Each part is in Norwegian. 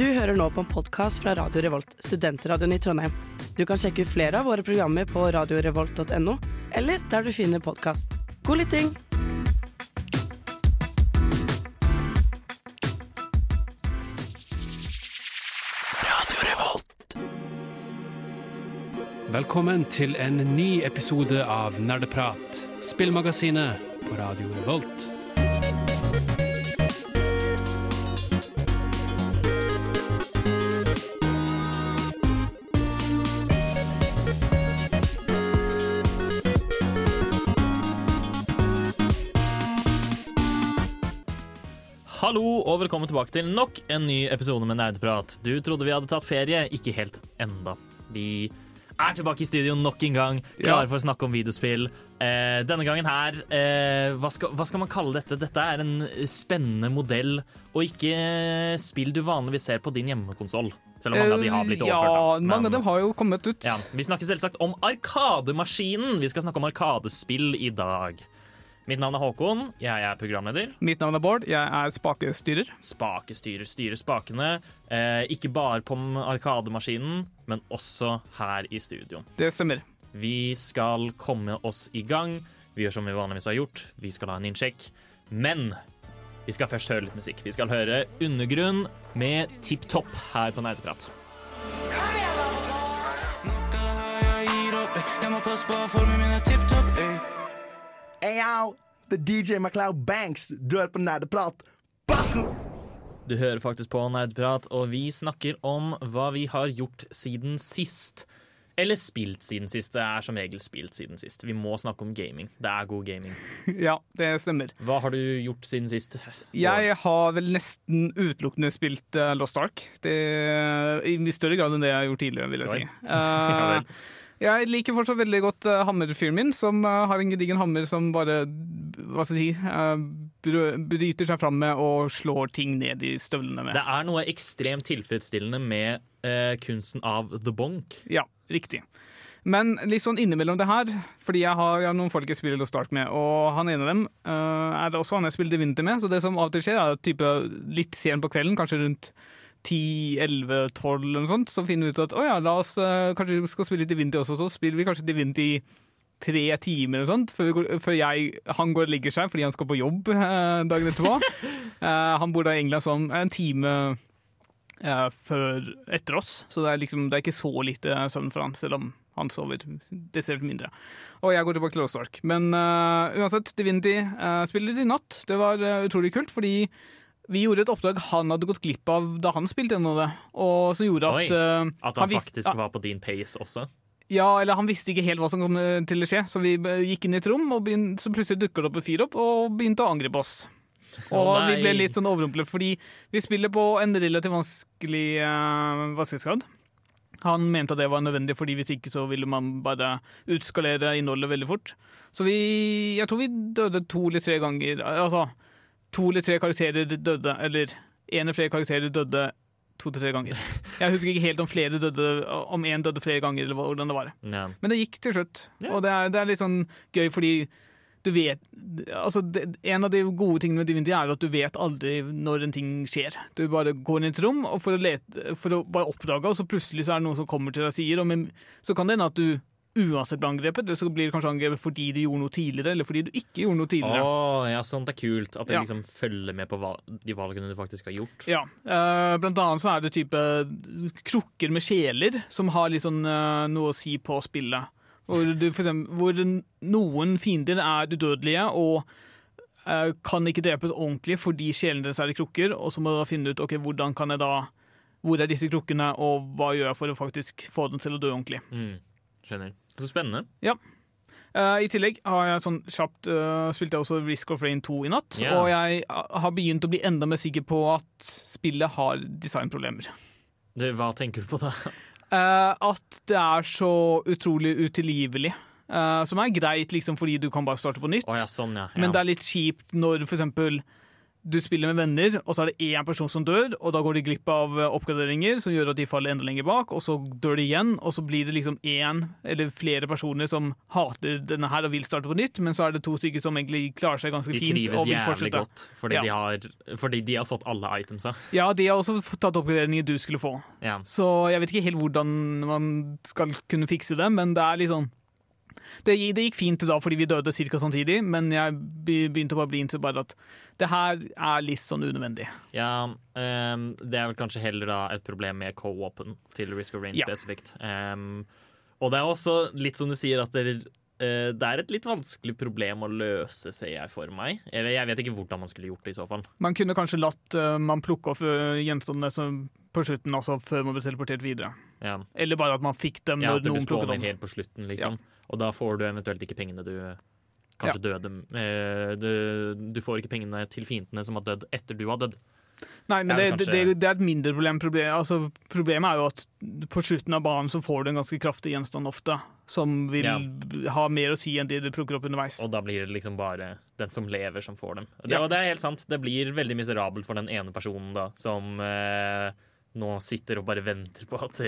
Du hører nå på en podkast fra Radio Revolt, studentradioen i Trondheim. Du kan sjekke ut flere av våre programmer på radiorevolt.no, eller der du finner podkast. God lytting! Velkommen til en ny episode av Nerdeprat, spillmagasinet på Radio Revolt. Og velkommen tilbake til nok en ny episode med Nerdprat. Du trodde vi hadde tatt ferie, ikke helt enda. Vi er tilbake i studio nok en gang, klare for å snakke om videospill. Eh, denne gangen her, eh, hva, skal, hva skal man kalle dette? Dette er en spennende modell, og ikke spill du vanligvis ser på din hjemmekonsoll. Selv om mange av de har blitt Ja, overført. da. mange av dem har jo kommet ut. ja, vi snakker selvsagt om Arkademaskinen. Vi skal snakke om Arkadespill i dag. Mitt navn er Håkon, jeg er programleder. Mitt navn er Bård, jeg er spakestyrer. Spakestyrer styrer spakene. Eh, ikke bare på Arkademaskinen, men også her i studio. Det stemmer. Vi skal komme oss i gang. Vi gjør som vi vanligvis har gjort. Vi skal ha en innsjekk. Men vi skal først høre litt musikk. Vi skal høre Undergrunn med Tipp Topp her på Nerdeprat. Hey yo, det er DJ MacLeod Banks. Du hører på Nerdeprat. Baku! Du hører faktisk på Nerdprat, og vi snakker om hva vi har gjort siden sist. Eller spilt siden sist. Det er som regel spilt siden sist. Vi må snakke om gaming. Det er god gaming. Ja, det stemmer. Hva har du gjort siden sist? Jeg har vel nesten utelukkende spilt eh, Lost Ark. Det, I større grad enn det jeg har gjort tidligere, vil jeg Oi. si. Ja Eh. Jeg liker fortsatt veldig godt uh, hammerfyren min, som uh, har en gedigen hammer som bare hva skal jeg si, uh, bryter seg fram med og slår ting ned i støvlene med. Det er noe ekstremt tilfredsstillende med uh, kunsten av the bonk. Ja, riktig. Men litt sånn innimellom det her, fordi jeg har, jeg har noen folk jeg spiller Lost Ark med, og han ene av dem er også han jeg spiller Divinity med, så det som av og til skjer, er at type litt sent på kvelden, kanskje rundt 10-11-12 eller noe sånt, så finner vi ut at å ja, la oss eh, kanskje vi skal spille Divinity også, så spiller vi kanskje Divinity tre timer eller sånt, før, går, før jeg, han går og legger seg fordi han skal på jobb eh, dagen etterpå. Eh, han bor da i England sånn en time eh, før etter oss, så det er, liksom, det er ikke så lite søvn for han, selv om han sover desidert mindre. Og jeg går tilbake til Lost Ark. Men uh, uansett, Divinity uh, spiller litt i natt. Det var uh, utrolig kult, fordi vi gjorde et oppdrag han hadde gått glipp av da han spilte gjennom det, og som gjorde Oi, at eh, At han, han faktisk var på din pace også. ja, eller han visste ikke helt hva som kom eh, til å skje, så vi gikk inn i et rom, og begynte, så plutselig dukket det opp en fyr opp og begynte å angripe oss. Og Og vi ble litt sånn overrumplet, fordi vi spiller på en relativt vanskelig uh, vanskelighetsgrad. Han mente at det var nødvendig, fordi hvis ikke så ville man bare utskalere innholdet veldig fort. Så vi Jeg tror vi døde to eller tre ganger. Altså, to eller tre karakterer døde, eller én eller flere karakterer døde to til tre ganger. Jeg husker ikke helt om flere døde Om én døde flere ganger, eller hvordan det var. Ja. Men det gikk til slutt. Ja. Og det er, det er litt sånn gøy fordi du vet altså det, En av de gode tingene med Divinity er at du vet aldri når en ting skjer. Du bare går inn i et rom for, å lete, for å bare oppdage, og så plutselig så er det noen som kommer til deg og sier og med, Så kan det hende at du uansett blir angrepet, eller så blir det kanskje angrepet fordi du gjorde noe tidligere, eller fordi du ikke gjorde noe tidligere. Oh, ja, sånt er kult. At det Ja. liksom følger med på hva, de valgene du faktisk har gjort. Ja, Uh, Blant annet så er det type krukker med sjeler som har litt sånn eh, noe å si på spillet. Hvor, du, eksempel, hvor noen fiender er udødelige og uh, kan ikke drepes ordentlig fordi sjelene deres er i krukker, og så må du da finne ut ok, hvordan kan jeg da hvor er disse krukkene, og hva gjør jeg for å faktisk få dem til å dø ordentlig. Mm. Skjønner. Så spennende. Eh, I tillegg har jeg sånn kjapt uh, spilte jeg også Risk of Rain 2 i natt, Yeah. og jeg uh, har begynt å bli enda mer sikker på at spillet har designproblemer. Det, hva tenker du på da? Uh, at det er så utrolig utilgivelig. Eh, som er greit liksom fordi du kan bare starte på nytt. oh, ja, sånn, ja. ja. Men det er litt kjipt når for eksempel du spiller med venner, og så er det én person som dør, og da går de glipp av eh, oppgraderinger som gjør at de faller enda lenger bak, og så dør de igjen, og så blir det liksom én eller flere personer som hater denne her og vil starte på nytt, men så er det to stykker som egentlig klarer seg ganske fint. De fint trives vil jævlig godt fordi, Ja. de har, fordi de har fått alle itemsa. Ja, de har også tatt oppgraderinger du skulle få. Ja. Så jeg vet ikke helt hvordan man skal kunne fikse det, men det er litt sånn det, det gikk fint da fordi vi døde ca. samtidig, men jeg be- begynte bare å bli inntil bare at det her er litt sånn unødvendig. Ja, um, det er vel kanskje heller da et problem med co-open til Risk of Rain Ja. spesifikt. Um, og det er også litt som du sier at det, uh, det er et litt vanskelig problem å løse, ser jeg for meg. Eller jeg vet ikke hvordan man skulle gjort det i så fall. Man kunne kanskje latt uh, man plukke opp uh, gjenstandene som på slutten, altså før man ble teleportert videre. Ja, Eller bare at man fikk dem ja når noen plukket dem. helt på slutten, liksom. Og da får du eventuelt ikke pengene du kanskje døde eh, du, du får ikke pengene til fiendene som har dødd etter du har dødd. Nei, men det, det, kanskje- det, det er et mindre problem. Problem, altså, problemet er jo at på slutten av banen så får du en ganske kraftig gjenstand ofte, som vil Ja. ha mer å si enn det du plukker opp underveis. Og da blir det liksom bare den som lever, som får dem. Det, Ja. Og det er helt sant. Det blir veldig miserabelt for den ene personen da, som eh, nå sitter og bare venter på at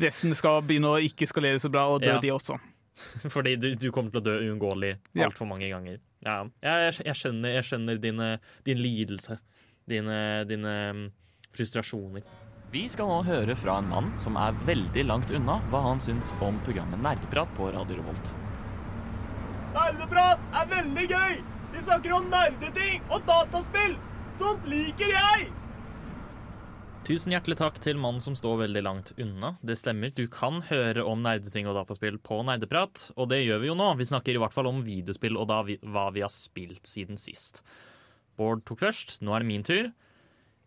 Resten skal begynne å ikke skalere så bra, og dø Ja. de også. Fordi du, du kommer til å dø uunngåelig Ja. altfor mange ganger. Ja, jeg, jeg skjønner, jeg skjønner dine, din lidelse. Dine, dine mm, frustrasjoner. Vi skal nå høre fra en mann som er veldig langt unna hva han syns om programmet Nerdeprat på Radio Revolt. Nerdeprat er veldig gøy! De snakker om nerdeting og dataspill! Sånt liker jeg! Tusen hjertelig takk til mannen som står veldig langt unna. Det stemmer, du kan høre om nerdeting og dataspill på Nerdeprat, og det gjør vi jo nå. Vi snakker i hvert fall om videospill og da vi, hva vi har spilt siden sist. Bård tok først, nå er det min tur.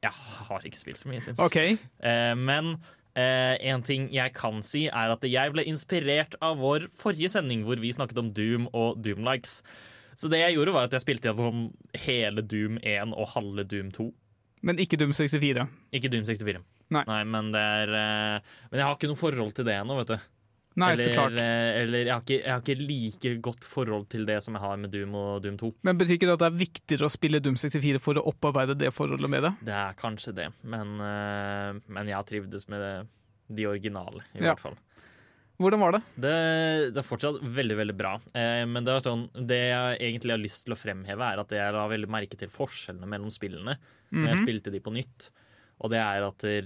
Jeg har ikke spilt så mye siden sist. OK. Eh, men eh, en ting jeg kan si, er at jeg ble inspirert av vår forrige sending, hvor vi snakket om Doom og Doom-likes. Så det jeg gjorde, var at jeg spilte gjennom hele Doom 1 og halve Doom 2. Men ikke Doom 64. Ikke Doom 64. Nei. men det er eh, Men jeg har ikke noe forhold til det ennå, vet du. Nei, eller, så klart. eh, eller jeg har, ikke, jeg har ikke like godt forhold til det som jeg har med Doom og Doom 2. Men betyr ikke det at det er viktigere å spille Doom 64 for å opparbeide det forholdet med det? Det er kanskje det, men, eh, men jeg har trivdes med det, de originale, i Ja. hvert fall. Hvordan var det? Det, det er fortsatt veldig veldig bra. Eh, men det, sånn, det jeg egentlig har lyst til å fremheve, er at jeg la veldig merke til forskjellene mellom spillene når jeg Mhm. spilte de på nytt. Og det er at der,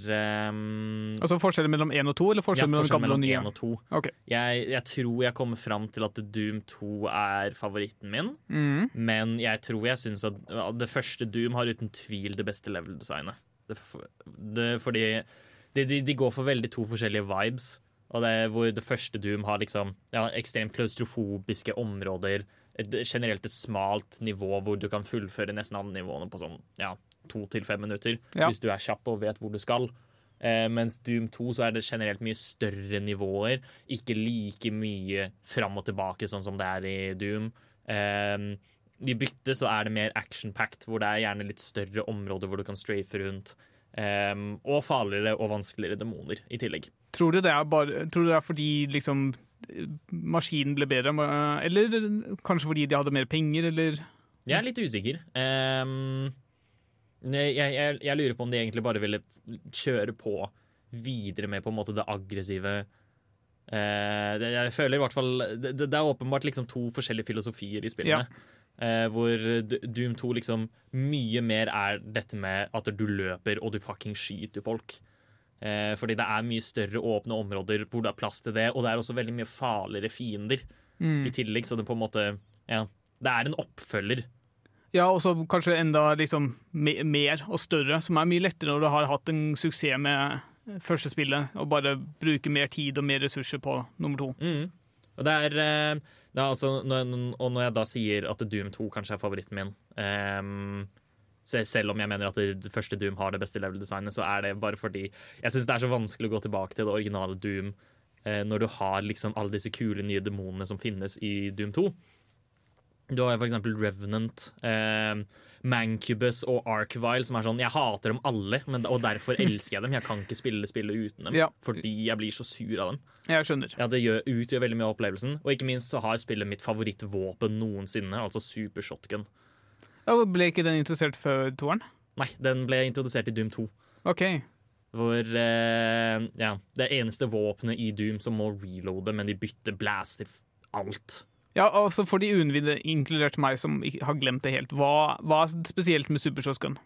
um, Altså Forskjellen mellom 1 og 2, eller ja, forskjellen mellom gamle og mellom nye? én og 2. Okay. Jeg, jeg tror jeg kommer fram til at Doom 2 er favoritten min. Mm. Men jeg tror jeg syns at det første Doom har uten tvil det beste level-designet. Det, det, fordi de, de, de går for veldig to forskjellige vibes. Og det, er hvor det første Doom har liksom ja, ekstremt klaustrofobiske områder. Et, generelt et smalt nivå hvor du kan fullføre nesten alle nivåene på sånn ja, to til fem minutter. Ja. Hvis du er kjapp og vet hvor du skal. Eh, mens Doom 2 så er det generelt mye større nivåer. Ikke like mye fram og tilbake sånn som det er i Doom. Eh, I bytte så er det mer action-packed, hvor det er gjerne litt større områder hvor du kan strafe rundt. Eh, og farligere og vanskeligere demoner i tillegg. Tror du det er, bare, tror du det er fordi liksom maskinen ble bedre, eller kanskje fordi de hadde mer penger, eller Jeg er litt usikker. Um, jeg, jeg, jeg lurer på om de egentlig bare ville kjøre på videre med på en måte det aggressive uh, det, Jeg føler i hvert fall Det, det er åpenbart liksom to forskjellige filosofier i spillene. Eh, hvor Doom 2 liksom mye mer er dette med at du løper og du fucking skyter folk. Eh, fordi det er mye større åpne områder hvor det er plass til det, og det er også veldig mye farligere fiender Mm. i tillegg, så det på en måte Ja, det er en oppfølger. Ja, og så kanskje enda liksom me mer og større, som er mye lettere når du har hatt en suksess med første spillet, og bare bruke mer tid og mer ressurser på nummer to. Mm. Og det er, eh, det er altså når, Og når jeg da sier at Doom 2 kanskje er favoritten min ehm, se- Selv om jeg mener at det første Doom har det beste level-designet, så er det bare fordi jeg syns det er så vanskelig å gå tilbake til det originale Doom eh, når du har liksom alle disse kule nye demonene som finnes i Doom 2. Du har eksempel Revenant, eh, Mancubus og Archvile, som er sånn Jeg hater dem alle, men, og derfor elsker jeg dem. Jeg kan ikke spille spillet uten dem, Ja. fordi jeg blir så sur av dem. Jeg skjønner. Ja, det gjør, utgjør veldig mye av opplevelsen. Og ikke minst så har spillet mitt favorittvåpen noensinne, altså super shotgun. Ja, ble ikke den introdusert før toeren? Nei, den ble introdusert i Doom 2. OK. Hvor eh, ja, det eneste våpenet i Doom som må reloade, men de bytter blast til alt. Ja, altså For de uinnvidde, inkludert meg som har glemt det helt, hva, hva er spesielt med Super Shotgun?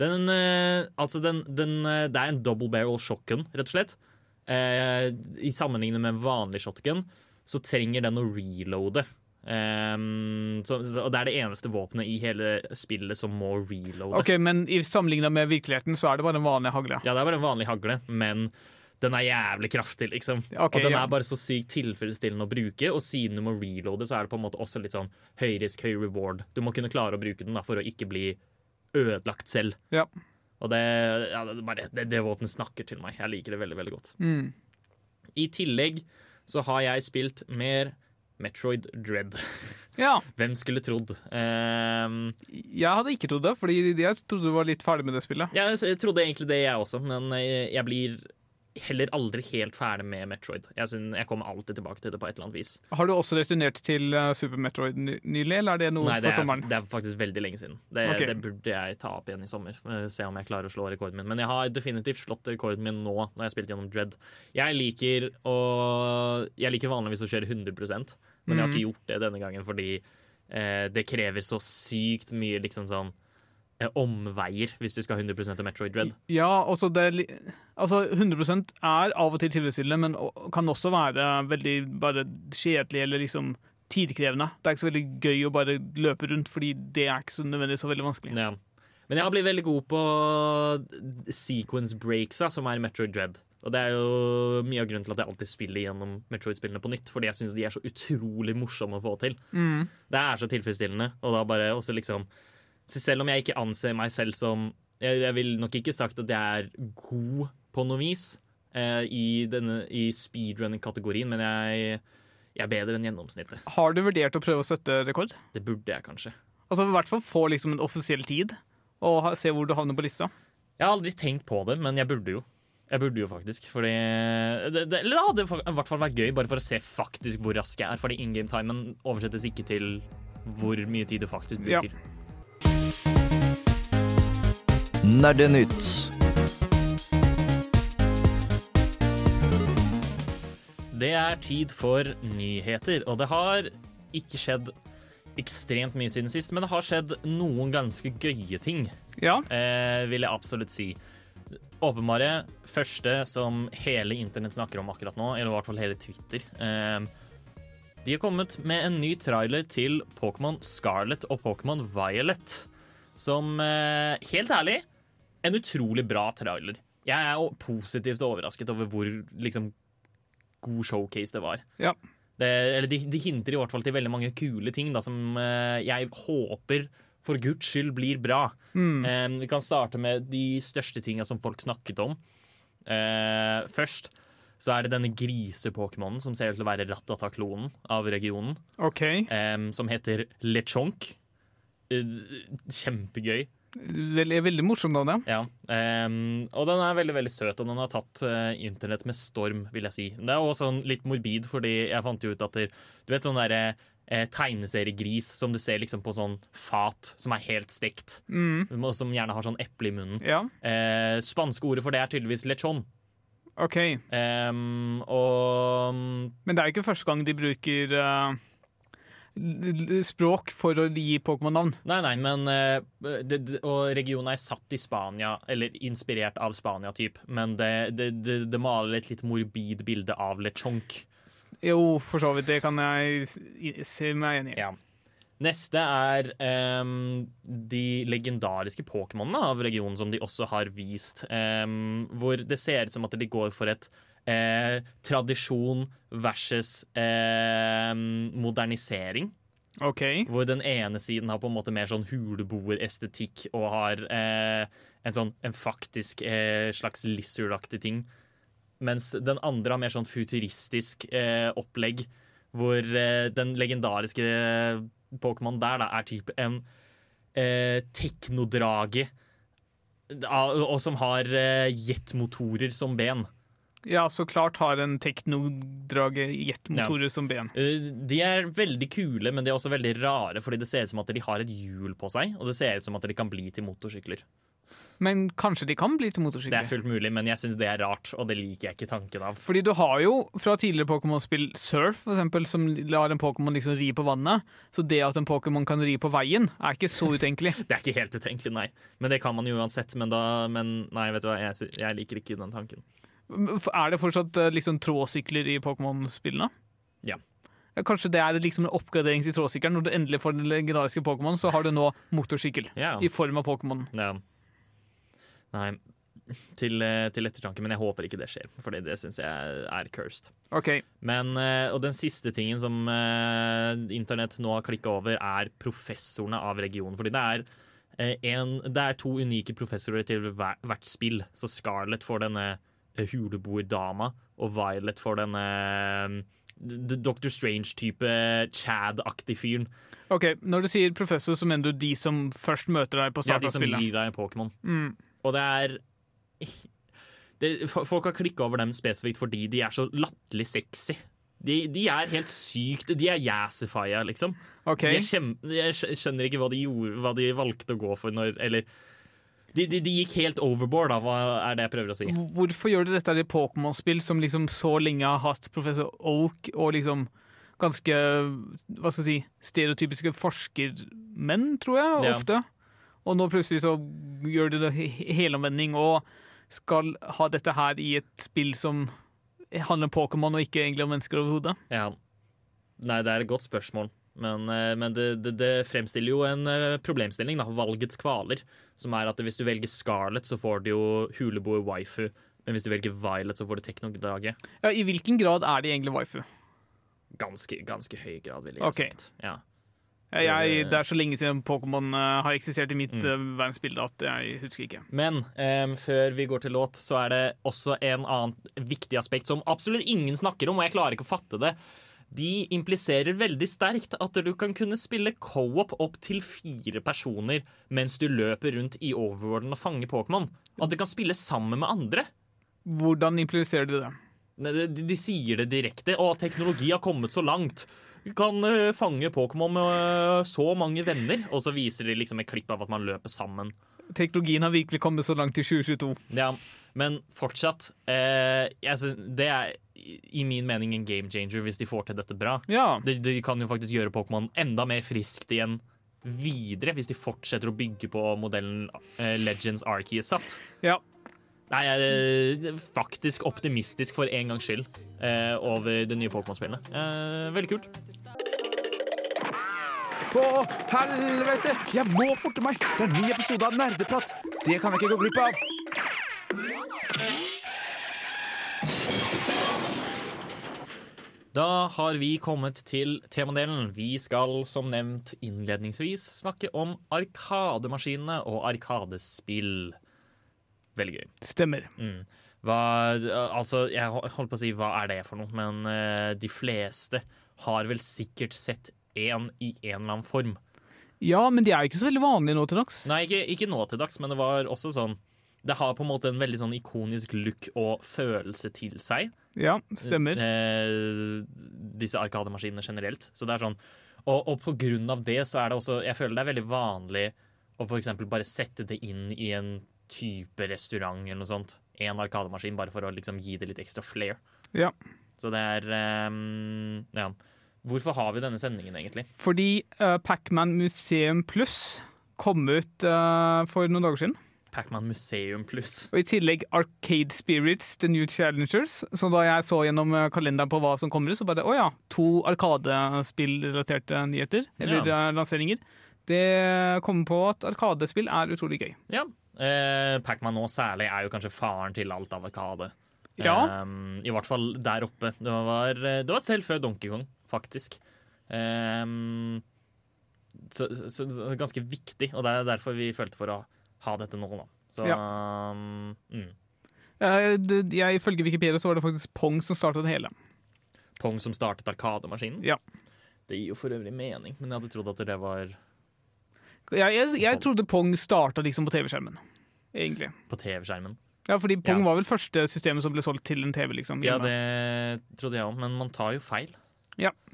Den, eh, altså den, den, eh, det er en double barrel shotgun, rett og slett. Eh, I sammenligning med en vanlig shotgun så trenger den å reloade. Ehm, så, og det er det eneste våpenet i hele spillet som må reloade. Ok, Men i sammenligna med virkeligheten så er det bare en vanlig hagle. Ja, det er bare en vanlig hagle, men den er jævlig kraftig, liksom. Okay, og den ja. er bare så sykt tilfredsstillende å bruke, og siden du må reloade, så er det på en måte også litt sånn høy risk, høy reward. Du må kunne klare å bruke den da, for å ikke bli ødelagt selv. Ja. Og det, ja, det, bare, det, det våpenet snakker til meg. Jeg liker det veldig, veldig godt. Mm. I tillegg så har jeg spilt mer Metroid Dread. Ja, Hvem skulle trodd? Um, jeg hadde ikke trodd det, fordi jeg trodde du var litt ferdig med det spillet. jeg, jeg trodde egentlig det, jeg også, men jeg, jeg blir heller aldri helt ferdig med Metroid. Jeg, synes, jeg kommer alltid tilbake til det på et eller annet vis. Har du også returnert til uh, Super Metroid nylig, eller er det noe Nei, det for er, sommeren? det er faktisk veldig lenge siden. Det, okay. det burde jeg ta opp igjen i sommer. eh, Se om jeg klarer å slå rekorden min. Men jeg har definitivt slått rekorden min nå når jeg har spilt gjennom Dread. Jeg liker å Jeg liker vanligvis å kjøre 100 men jeg har Mhm. ikke gjort det denne gangen fordi eh, det krever så sykt mye liksom sånn eh, omveier hvis du skal ha 100 av Metroid Dread. Ja, også det, er altså 100% er av og til tilfredsstillende, men kan også være veldig bare kjedelig eller liksom tidkrevende. Det er ikke så veldig gøy å bare løpe rundt, fordi det er ikke så nødvendigvis så veldig vanskelig. Ja. Men jeg har blitt veldig god på sequence breaksa, som er Metroid Dread. Og det er jo mye av grunnen til at jeg alltid spiller gjennom Metroid-spillene på nytt, fordi jeg syns de er så utrolig morsomme å få til. Mm. Det er så tilfredsstillende. Og da bare også liksom Selv om jeg ikke anser meg selv som Jeg, jeg vil nok ikke sagt at jeg er god på noe vis eh, i, denne- i speedrunning-kategorien, men jeg, jeg er bedre enn gjennomsnittet. Har du vurdert å prøve å sette rekord? Det burde jeg kanskje. Altså I hvert fall få liksom en offisiell tid, og se hvor du havner på lista. Jeg har aldri tenkt på det, men jeg burde jo. Jeg burde jo faktisk, fordi det, det, Eller det hadde i hvert fall vært gøy, bare for å se faktisk hvor rask jeg er. Fordi in game-timen oversettes ikke til hvor mye tid du faktisk Ja. bruker. Nerdenytt. Det er tid for nyheter, og det har ikke skjedd ekstremt mye siden sist, men det har skjedd noen ganske gøye ting, Ja, eh, vil jeg absolutt si. Åpenbare første som hele internett snakker om akkurat nå, eller i hvert fall hele Twitter. Eh, de har kommet med en ny trailer til Pokémon Scarlet og Pokémon Violet. Som, eh, helt ærlig, en utrolig bra trailer. Jeg er jo positivt overrasket over hvor liksom, god showcase det var. Ja. Det, eller de, de hinter i hvert fall til veldig mange kule ting da, som eh, jeg håper for guds skyld blir bra. Mm. Eh, vi kan starte med de største tinga som folk snakket om. Eh, først så er det denne grise-pokémonen som ser ut til å være Ratata-klonen av regionen, Okay. eh, som heter Lechonk. Eh, kjempegøy. Veldig, veldig morsomt navn, ja. Ja, ehm, og den er veldig veldig søt, og den har tatt uh, internett med storm, vil jeg si. Det er også sånn litt morbid, fordi jeg fant jo ut at det, du vet sånn derre eh, tegneseriegris som du ser liksom på sånn fat som er helt stekt, Mm. og som gjerne har sånn eple i munnen. Ja, Eh, spanske ordet for det er tydeligvis lechon. OK. Ehm, og Men det er jo ikke første gang de bruker l- språk for å gi Pokémon-navn. Nei, nei, men eh, det, det, Og regionen er satt i Spania, eller inspirert av Spania, typ. Men det, det, det, det maler et litt morbid bilde av lechonk. Jo, for så vidt. Det kan jeg se meg enig i. Ja. Neste er um, de legendariske Pokémonene av regionen, som de også har vist. Um, hvor det ser ut som at de går for et eh, tradisjon versus eh, modernisering. OK. Hvor den ene siden har på en måte mer sånn huleboerestetikk og har eh, en sånn en faktisk eh, slags lizard-aktig ting. Mens den andre har mer sånn futuristisk eh, opplegg, hvor eh, den legendariske Pokémon der da er type en eh, teknodrage, og som har jetmotorer som ben. Ja, så klart har en teknodrage jetmotorer som ben. Eh, De er veldig kule, men de er også veldig rare, fordi det ser ut som at de har et hjul på seg, og det ser ut som at de kan bli til motorsykler. Men kanskje de kan bli til motorsykler? Det er fullt mulig, men jeg syns det er rart, og det liker jeg ikke tanken av. Fordi du har jo fra tidligere Pokémon-spill Surf, for eksempel, som lar en Pokémon liksom ri på vannet. Så det at en Pokémon kan ri på veien, er ikke så utenkelig. Det er ikke helt utenkelig, nei. Men det kan man jo uansett. Men da Men nei, vet du hva, jeg, jeg liker ikke den tanken. Er det fortsatt eh, liksom trådsykler i Pokémon-spillene? Ja. Kanskje det er liksom en oppgradering til trådsykkelen. Når du endelig får den legendariske Pokémon, så har du nå motorsykkel Ja. i form av Pokémon. Ja. Nei, til, eh, til ettertanke, men jeg håper ikke det skjer, for det syns jeg er cursed. OK. Men, eh, og den siste tingen som internett nå har klikka over, er professorene av regionen. Fordi det er, en, det er to unike professorer til hver, hvert spill. Så Scarlett får denne huleboerdama, og Violet for denne Doctor Dr. Strange-type Chad-aktig fyren. Ok, Når du sier professor, så mener du de som først møter deg på Ja, de som spillet? gir deg Pokémon. Mm. Og det er det, Folk har klikka over dem spesifikt fordi de er så latterlig sexy. De, de er helt sykt De er jazzifia, liksom. Okay. De er kjem, jeg skjønner ikke hva de, gjorde, hva de valgte å gå for når Eller de, de, de gikk helt overboard, da, hva er det jeg prøver å si. Hvorfor gjør de dette i Pokémon-spill som liksom så lenge har hatt professor Oak og liksom ganske hva skal jeg si, stereotypiske forskermenn, tror jeg, Ja. ofte. Og nå plutselig så gjør de det he- helomvending og skal ha dette her i et spill som handler om Pokémon og ikke egentlig om mennesker overhodet. Ja. Nei, det er et godt spørsmål. Men, eh, men det, det, det fremstiller jo en eh, problemstilling, da. Valgets kvaler. Som er at hvis du velger Scarlett, så får du jo huleboer waifu. Men hvis du velger Violet, så får du teknodrage. Ja, I hvilken grad er de egentlig waifu? Ganske, ganske høy grad, vil jeg Ok. sagt. Ja. Jeg, det er så lenge siden Pokémon eh, har eksistert i mitt Mm. verdensbilde at jeg husker ikke. Men um, før vi går til låt, så er det også en annen viktig aspekt som absolutt ingen snakker om, og jeg klarer ikke å fatte det. De impliserer veldig sterkt at du kan kunne spille co-op opp til fire personer mens du løper rundt i overworlden og fanger Pokémon. At du kan spille sammen med andre. Hvordan impliserer du det? De, de sier det direkte. Å, teknologi har kommet så langt. Du kan eh, fange Pokémon med eh, så mange venner. Og så viser de liksom et klipp av at man løper sammen. Teknologien har virkelig kommet så langt i 2022. Ja, men fortsatt eh, altså, Det er i min mening en game changer hvis de får til dette bra. Ja. De, de kan jo faktisk gjøre Pokémon enda mer friskt igjen videre, hvis de fortsetter å bygge på modellen eh, Legends Arceus satt. Ja. Nei, jeg er faktisk optimistisk for en gangs skyld eh, over det nye Pokémon-spillet. Eh, veldig kult. Å, helvete! Jeg må forte meg! Det er en ny episode av Nerdeprat! Det kan jeg ikke gå glipp av! Da har vi kommet til temadelen. Vi skal som nevnt innledningsvis snakke om arkademaskinene og arkadespill. Veldig gøy. Stemmer. Mm. Hva, altså, jeg holdt på å si hva er det for noe, men uh, de fleste har vel sikkert sett én i en eller annen form. Ja, men de er jo ikke så veldig vanlige nå til dags. Nei, ikke, ikke nå til dags, men det var også sånn Det har på en måte en veldig sånn ikonisk look og følelse til seg. Ja, stemmer. Eh, disse arkademaskinene generelt. Så det er sånn og, og på grunn av det så er det også Jeg føler det er veldig vanlig å for eksempel bare sette det inn i en type restaurant eller noe sånt. En arkademaskin, bare for å liksom gi det litt ekstra flair. Ja. Så det er um, Ja. Hvorfor har vi denne sendingen, egentlig? Fordi uh, Pacman Museum Pluss kom ut uh, for noen dager siden. Pacman Museum Pluss. Og i tillegg Arcade Spirits, The New Challengers. Så da jeg så gjennom eh, kalenderen på hva som kommer, så bare å ja, to Arkadespill-relaterte nyheter. Eller Ja. lanseringer. Det kommer på at Arkadespill er utrolig gøy. Ja. Eh, Pacman nå særlig er jo kanskje faren til alt av arkade. Ja. Um, I hvert fall der oppe. Det var, det var selv før Donkey Kong, faktisk. Um, så, så, det er ganske viktig, og det er derfor vi følte for å ha dette nå. Da. Så um, mm. Eh, jeg, ifølge Wikipedia så var det faktisk Pong som startet det hele. Pong som startet Arkademaskinen. Ja. Det gir jo for øvrig mening, men jeg hadde trodd at det var Jeg, jeg, jeg Sånn. trodde Pong starta liksom på TV-skjermen, egentlig. på TV-skjermen. Ja, fordi Pong Ja. var vel første systemet som ble solgt til en TV, liksom. Ja, det trodde jeg òg, men man tar jo feil.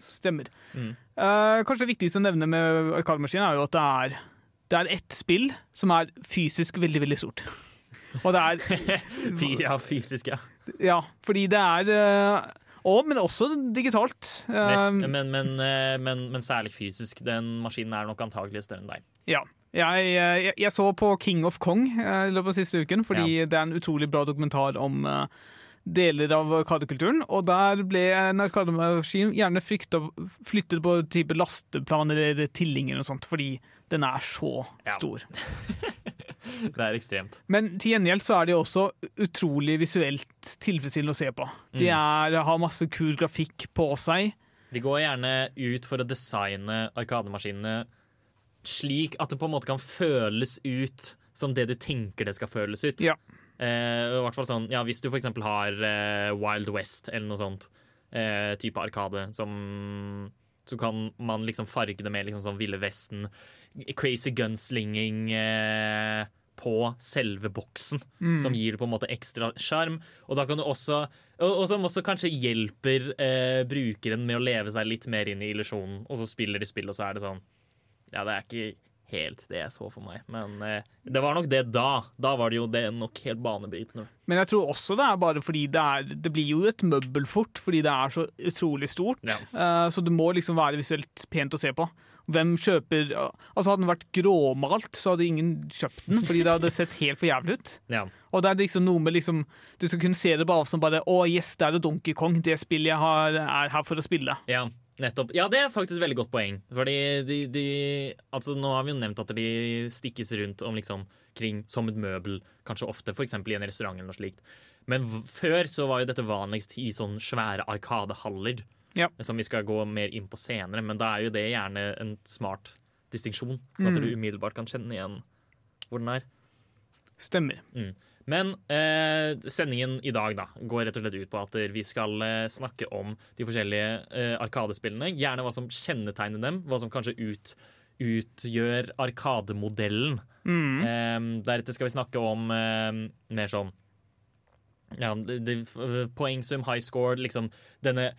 Stemmer. Mm. Uh, kanskje det viktigste å nevne med Arkademaskinen er jo at det er, det er ett spill som er fysisk veldig, veldig stort. Og det er ja, fysisk, ja. Ja, fordi det er uh, og, Men også digitalt. Eh, Mest, men, men, eh, men, men særlig fysisk. Den maskinen er nok antagelig større enn deg. ja. Jeg, eh, jeg, jeg så på King of Kong eh, i løpet av siste uken, fordi det er en utrolig bra dokumentar om eh, deler av arkadekulturen. Og der ble en arkademaskin gjerne frykta, flyttet på type lasteplan eller tillinger og sånt, fordi den er så Ja. stor. Det er ekstremt. Men til gjengjeld så er de også utrolig visuelt tilfredsstillende å se på. De er, har masse kul grafikk på seg. De går gjerne ut for å designe arkademaskinene slik at det på en måte kan føles ut som det du tenker det skal føles ut. Ja. I hvert fall sånn, ja, Hvis du eksempel har uh, Wild West eller noe sånt, uh, type arkade, som så kan man liksom farge det med liksom sånn Ville Vesten, crazy gunslinging uh, på selve boksen, som gir det på en måte ekstra sjarm. Og da kan du også og, og som også kanskje hjelper eh, brukeren med å leve seg litt mer inn i illusjonen. Og så spiller de spill, og så er det sånn Ja, det er ikke helt det jeg så for meg, men eh, det var nok det da. Da var det jo det nok helt banebrytende. Men jeg tror også det er bare fordi det er Det blir jo et møbel fort, fordi det er så utrolig stort. Ja. Eh, så det må liksom være visuelt pent å se på. Hvem kjøper Altså Hadde den vært gråmalt, så hadde ingen kjøpt den, fordi det hadde sett helt for jævlig ut. Ja. Og det er liksom noe med liksom Du skal kunne se det bare som bare Å, yes, det er det Donkey Kong, det spillet jeg har, er her for å spille. Ja, nettopp. Ja, det er faktisk et veldig godt poeng. Fordi de, de Altså, nå har vi jo nevnt at de stikkes rundt om liksom kring som et møbel, kanskje ofte, f.eks. i en restaurant eller noe slikt. Men før så var jo dette vanligst i sånne svære arkadehaller. Ja. Som vi skal gå mer inn på senere, men da er jo det gjerne en smart distinksjon. Sånn at du umiddelbart kan kjenne igjen hvor den er. Stemmer. Men eh, sendingen i dag da, går rett og slett ut på at vi skal eh, snakke om de forskjellige eh, arkadespillene. Gjerne hva som kjennetegner dem, hva som kanskje ut, utgjør arkademodellen. Eh, deretter skal vi snakke om eh, mer sånn ja, det, poengsum, high score, liksom denne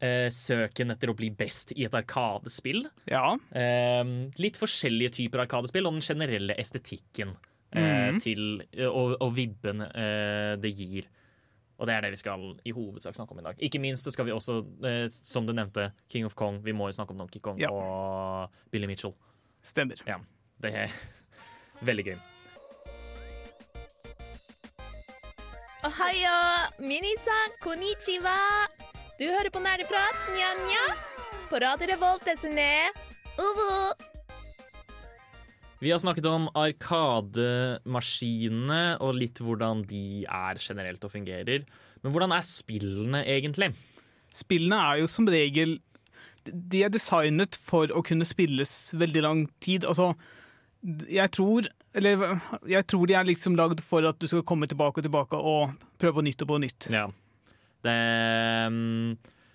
eh, søken etter å bli best i et arkadespill. Ja. Eh, litt forskjellige typer arkadespill og den generelle estetikken eh, til og, og vibben eh, det gir. Og det er det vi skal i hovedsak snakke om i dag. Ikke minst så skal vi også, eh, som du nevnte, King of Kong. Vi må jo snakke om Donkey Kong Ja. og Billy Mitchell. Stemmer. Ja, det er veldig gøy. Ohayo! Minisan, konnichiwa! Du hører på Nerdeprat, nja-nja? På Radio Revolt, desu ne. Uvu! Vi har snakket om arkademaskinene og litt hvordan de er generelt og fungerer. Men hvordan er spillene egentlig? Spillene er jo som regel De er designet for å kunne spilles veldig lang tid. Altså, jeg tror Eller jeg tror de er liksom lagd for at du skal komme tilbake og tilbake og prøve på nytt og på nytt. Ja. Det, mm,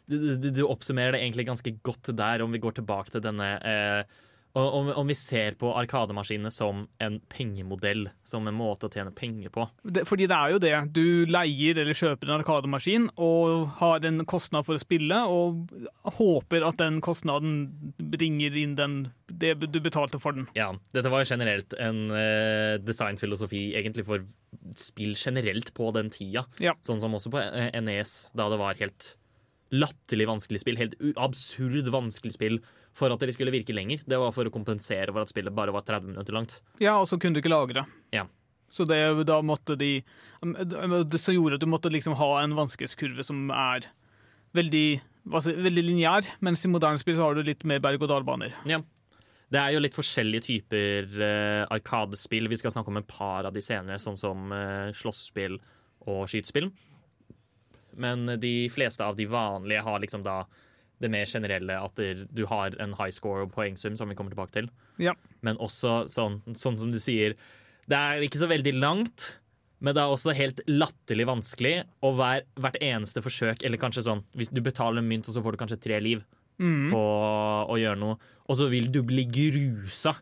du, du, du oppsummerer det egentlig ganske godt der, om vi går tilbake til denne eh, om, om vi ser på arkademaskinene som en pengemodell, som en måte å tjene penger på. Det, fordi det er jo det. Du leier eller kjøper en arkademaskin og har en kostnad for å spille, og håper at den kostnaden bringer inn den, det du betalte for den. Ja, Dette var jo generelt en uh, designfilosofi egentlig for spill generelt på den tida. Ja. Sånn som også på eh, NES, da det var helt latterlig vanskelig spill. Helt absurd vanskelig spill for at det skulle virke lenger. Det var for å kompensere for at spillet bare var 30 minutter langt. Ja, og så kunne du ikke lagre. Ja. Så det, da måtte de Det som gjorde at du måtte liksom ha en vanskelighetskurve som er veldig, si, veldig lineær, mens i moderne spill så har du litt mer berg-og-dal-baner. Ja. Det er jo litt forskjellige typer uh, arkadespill. Vi skal snakke om et par av de senere, sånn som uh, slåssespill og skytespill. Men de fleste av de vanlige har liksom da det mer generelle at du har en high score og poengsum, som vi kommer tilbake til. Ja. Men også sånn, sånn som du sier, det er ikke så veldig langt. Men det er også helt latterlig vanskelig, og hver, hvert eneste forsøk Eller kanskje sånn, hvis du betaler en mynt, og så får du kanskje tre liv på å gjøre noe, og så vil du bli grusa.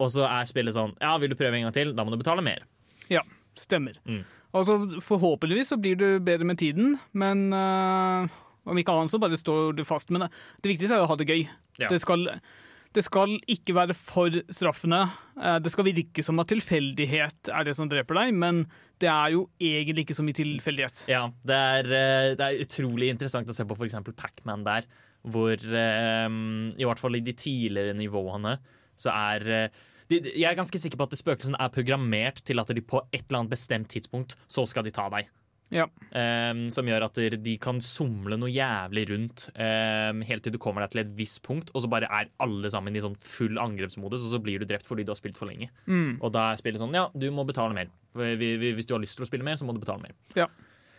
Og så er spillet sånn Ja, vil du prøve en gang til? Da må du betale mer. Ja. Stemmer. Mm. Altså, forhåpentligvis så blir du bedre med tiden, men øh, om ikke annet så bare står du fast. Men det, det viktigste er å ha det gøy. Ja. Det, skal, det skal ikke være for straffende. Eh, Det skal virke som at tilfeldighet er det som dreper deg, men det er jo egentlig ikke så mye tilfeldighet. Ja, det er, eh, det er utrolig interessant å se på f.eks. Pac-Man der, hvor eh, i hvert fall i de tidligere nivåene så er Jeg er ganske sikker på at spøkelsene er programmert til at de på et eller annet bestemt tidspunkt så skal de ta deg. Ja. Um, som gjør at de kan somle noe jævlig rundt um, helt til du kommer deg til et visst punkt, og så bare er alle sammen i sånn full angrepsmodus, og så blir du drept fordi du har spilt for lenge. Mm. Og da er spillet sånn Ja, du må betale mer. Hvis du har lyst til å spille mer, så må du betale mer. Ja.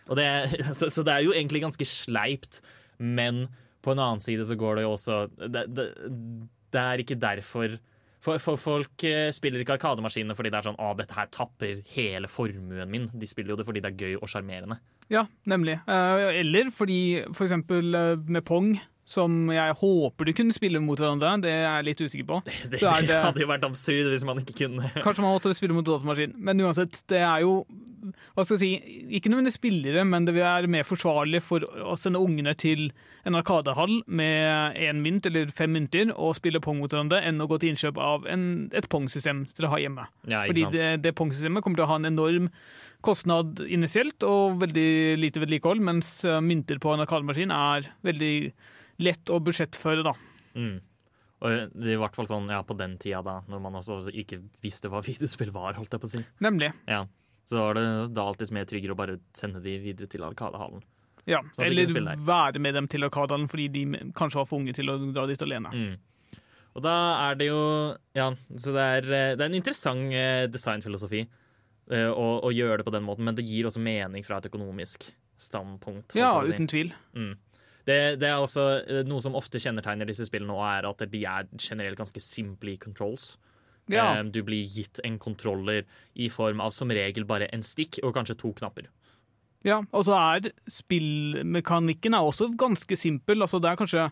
Og det, så, så det er jo egentlig ganske sleipt, men på en annen side så går det jo også Det, det, det er ikke derfor for, for folk eh, spiller ikke Arkademaskinene fordi det er sånn Å, dette her tapper hele formuen min. De spiller jo det fordi det er gøy og sjarmerende. Ja, nemlig. Eh, eller fordi for eksempel eh, med Pong, som jeg håper du kunne spille mot hverandre, det er jeg litt usikker på. Det, Så er det det- hadde jo vært absurd hvis man ikke kunne Kanskje man måtte spille mot datamaskin, men uansett, det er jo hva skal jeg si, ikke nødvendigvis spillere, men det være mer forsvarlig for å sende ungene til en arkadehall med én mynt eller fem mynter og spille pong mot hverandre, enn å gå til innkjøp av en, et pongsystem til å ha hjemme. Ja, Fordi det, det pongsystemet kommer til å ha en enorm kostnad initielt og veldig lite vedlikehold, mens mynter på en arkademaskin er veldig lett å budsjettføre, da. Mm. Og det er i hvert fall sånn ja, på den tida, da, når man også ikke visste hva videospill var, holdt jeg på å si. Nemlig. Ja. Så var det da alltid mer tryggere å bare sende de videre til Arkadehallen. Ja, de eller være med dem til arkadehallen fordi de kanskje var for unge til å dra dit alene. Mm. Og da er det jo Ja, så det er, eh, det er en interessant eh, designfilosofi eh, å, å gjøre det på den måten, men det gir også mening fra et økonomisk standpunkt. Ja, uten tvil. Mm. Det, det er også eh, noe som ofte kjennetegner disse spillene, og er at de er generelt ganske simple i controls. Ja. Eh, Du blir gitt en kontroller i form av som regel bare en stikk og kanskje to knapper. Ja, og så er spillmekanikken er også ganske simpel. Altså, det er kanskje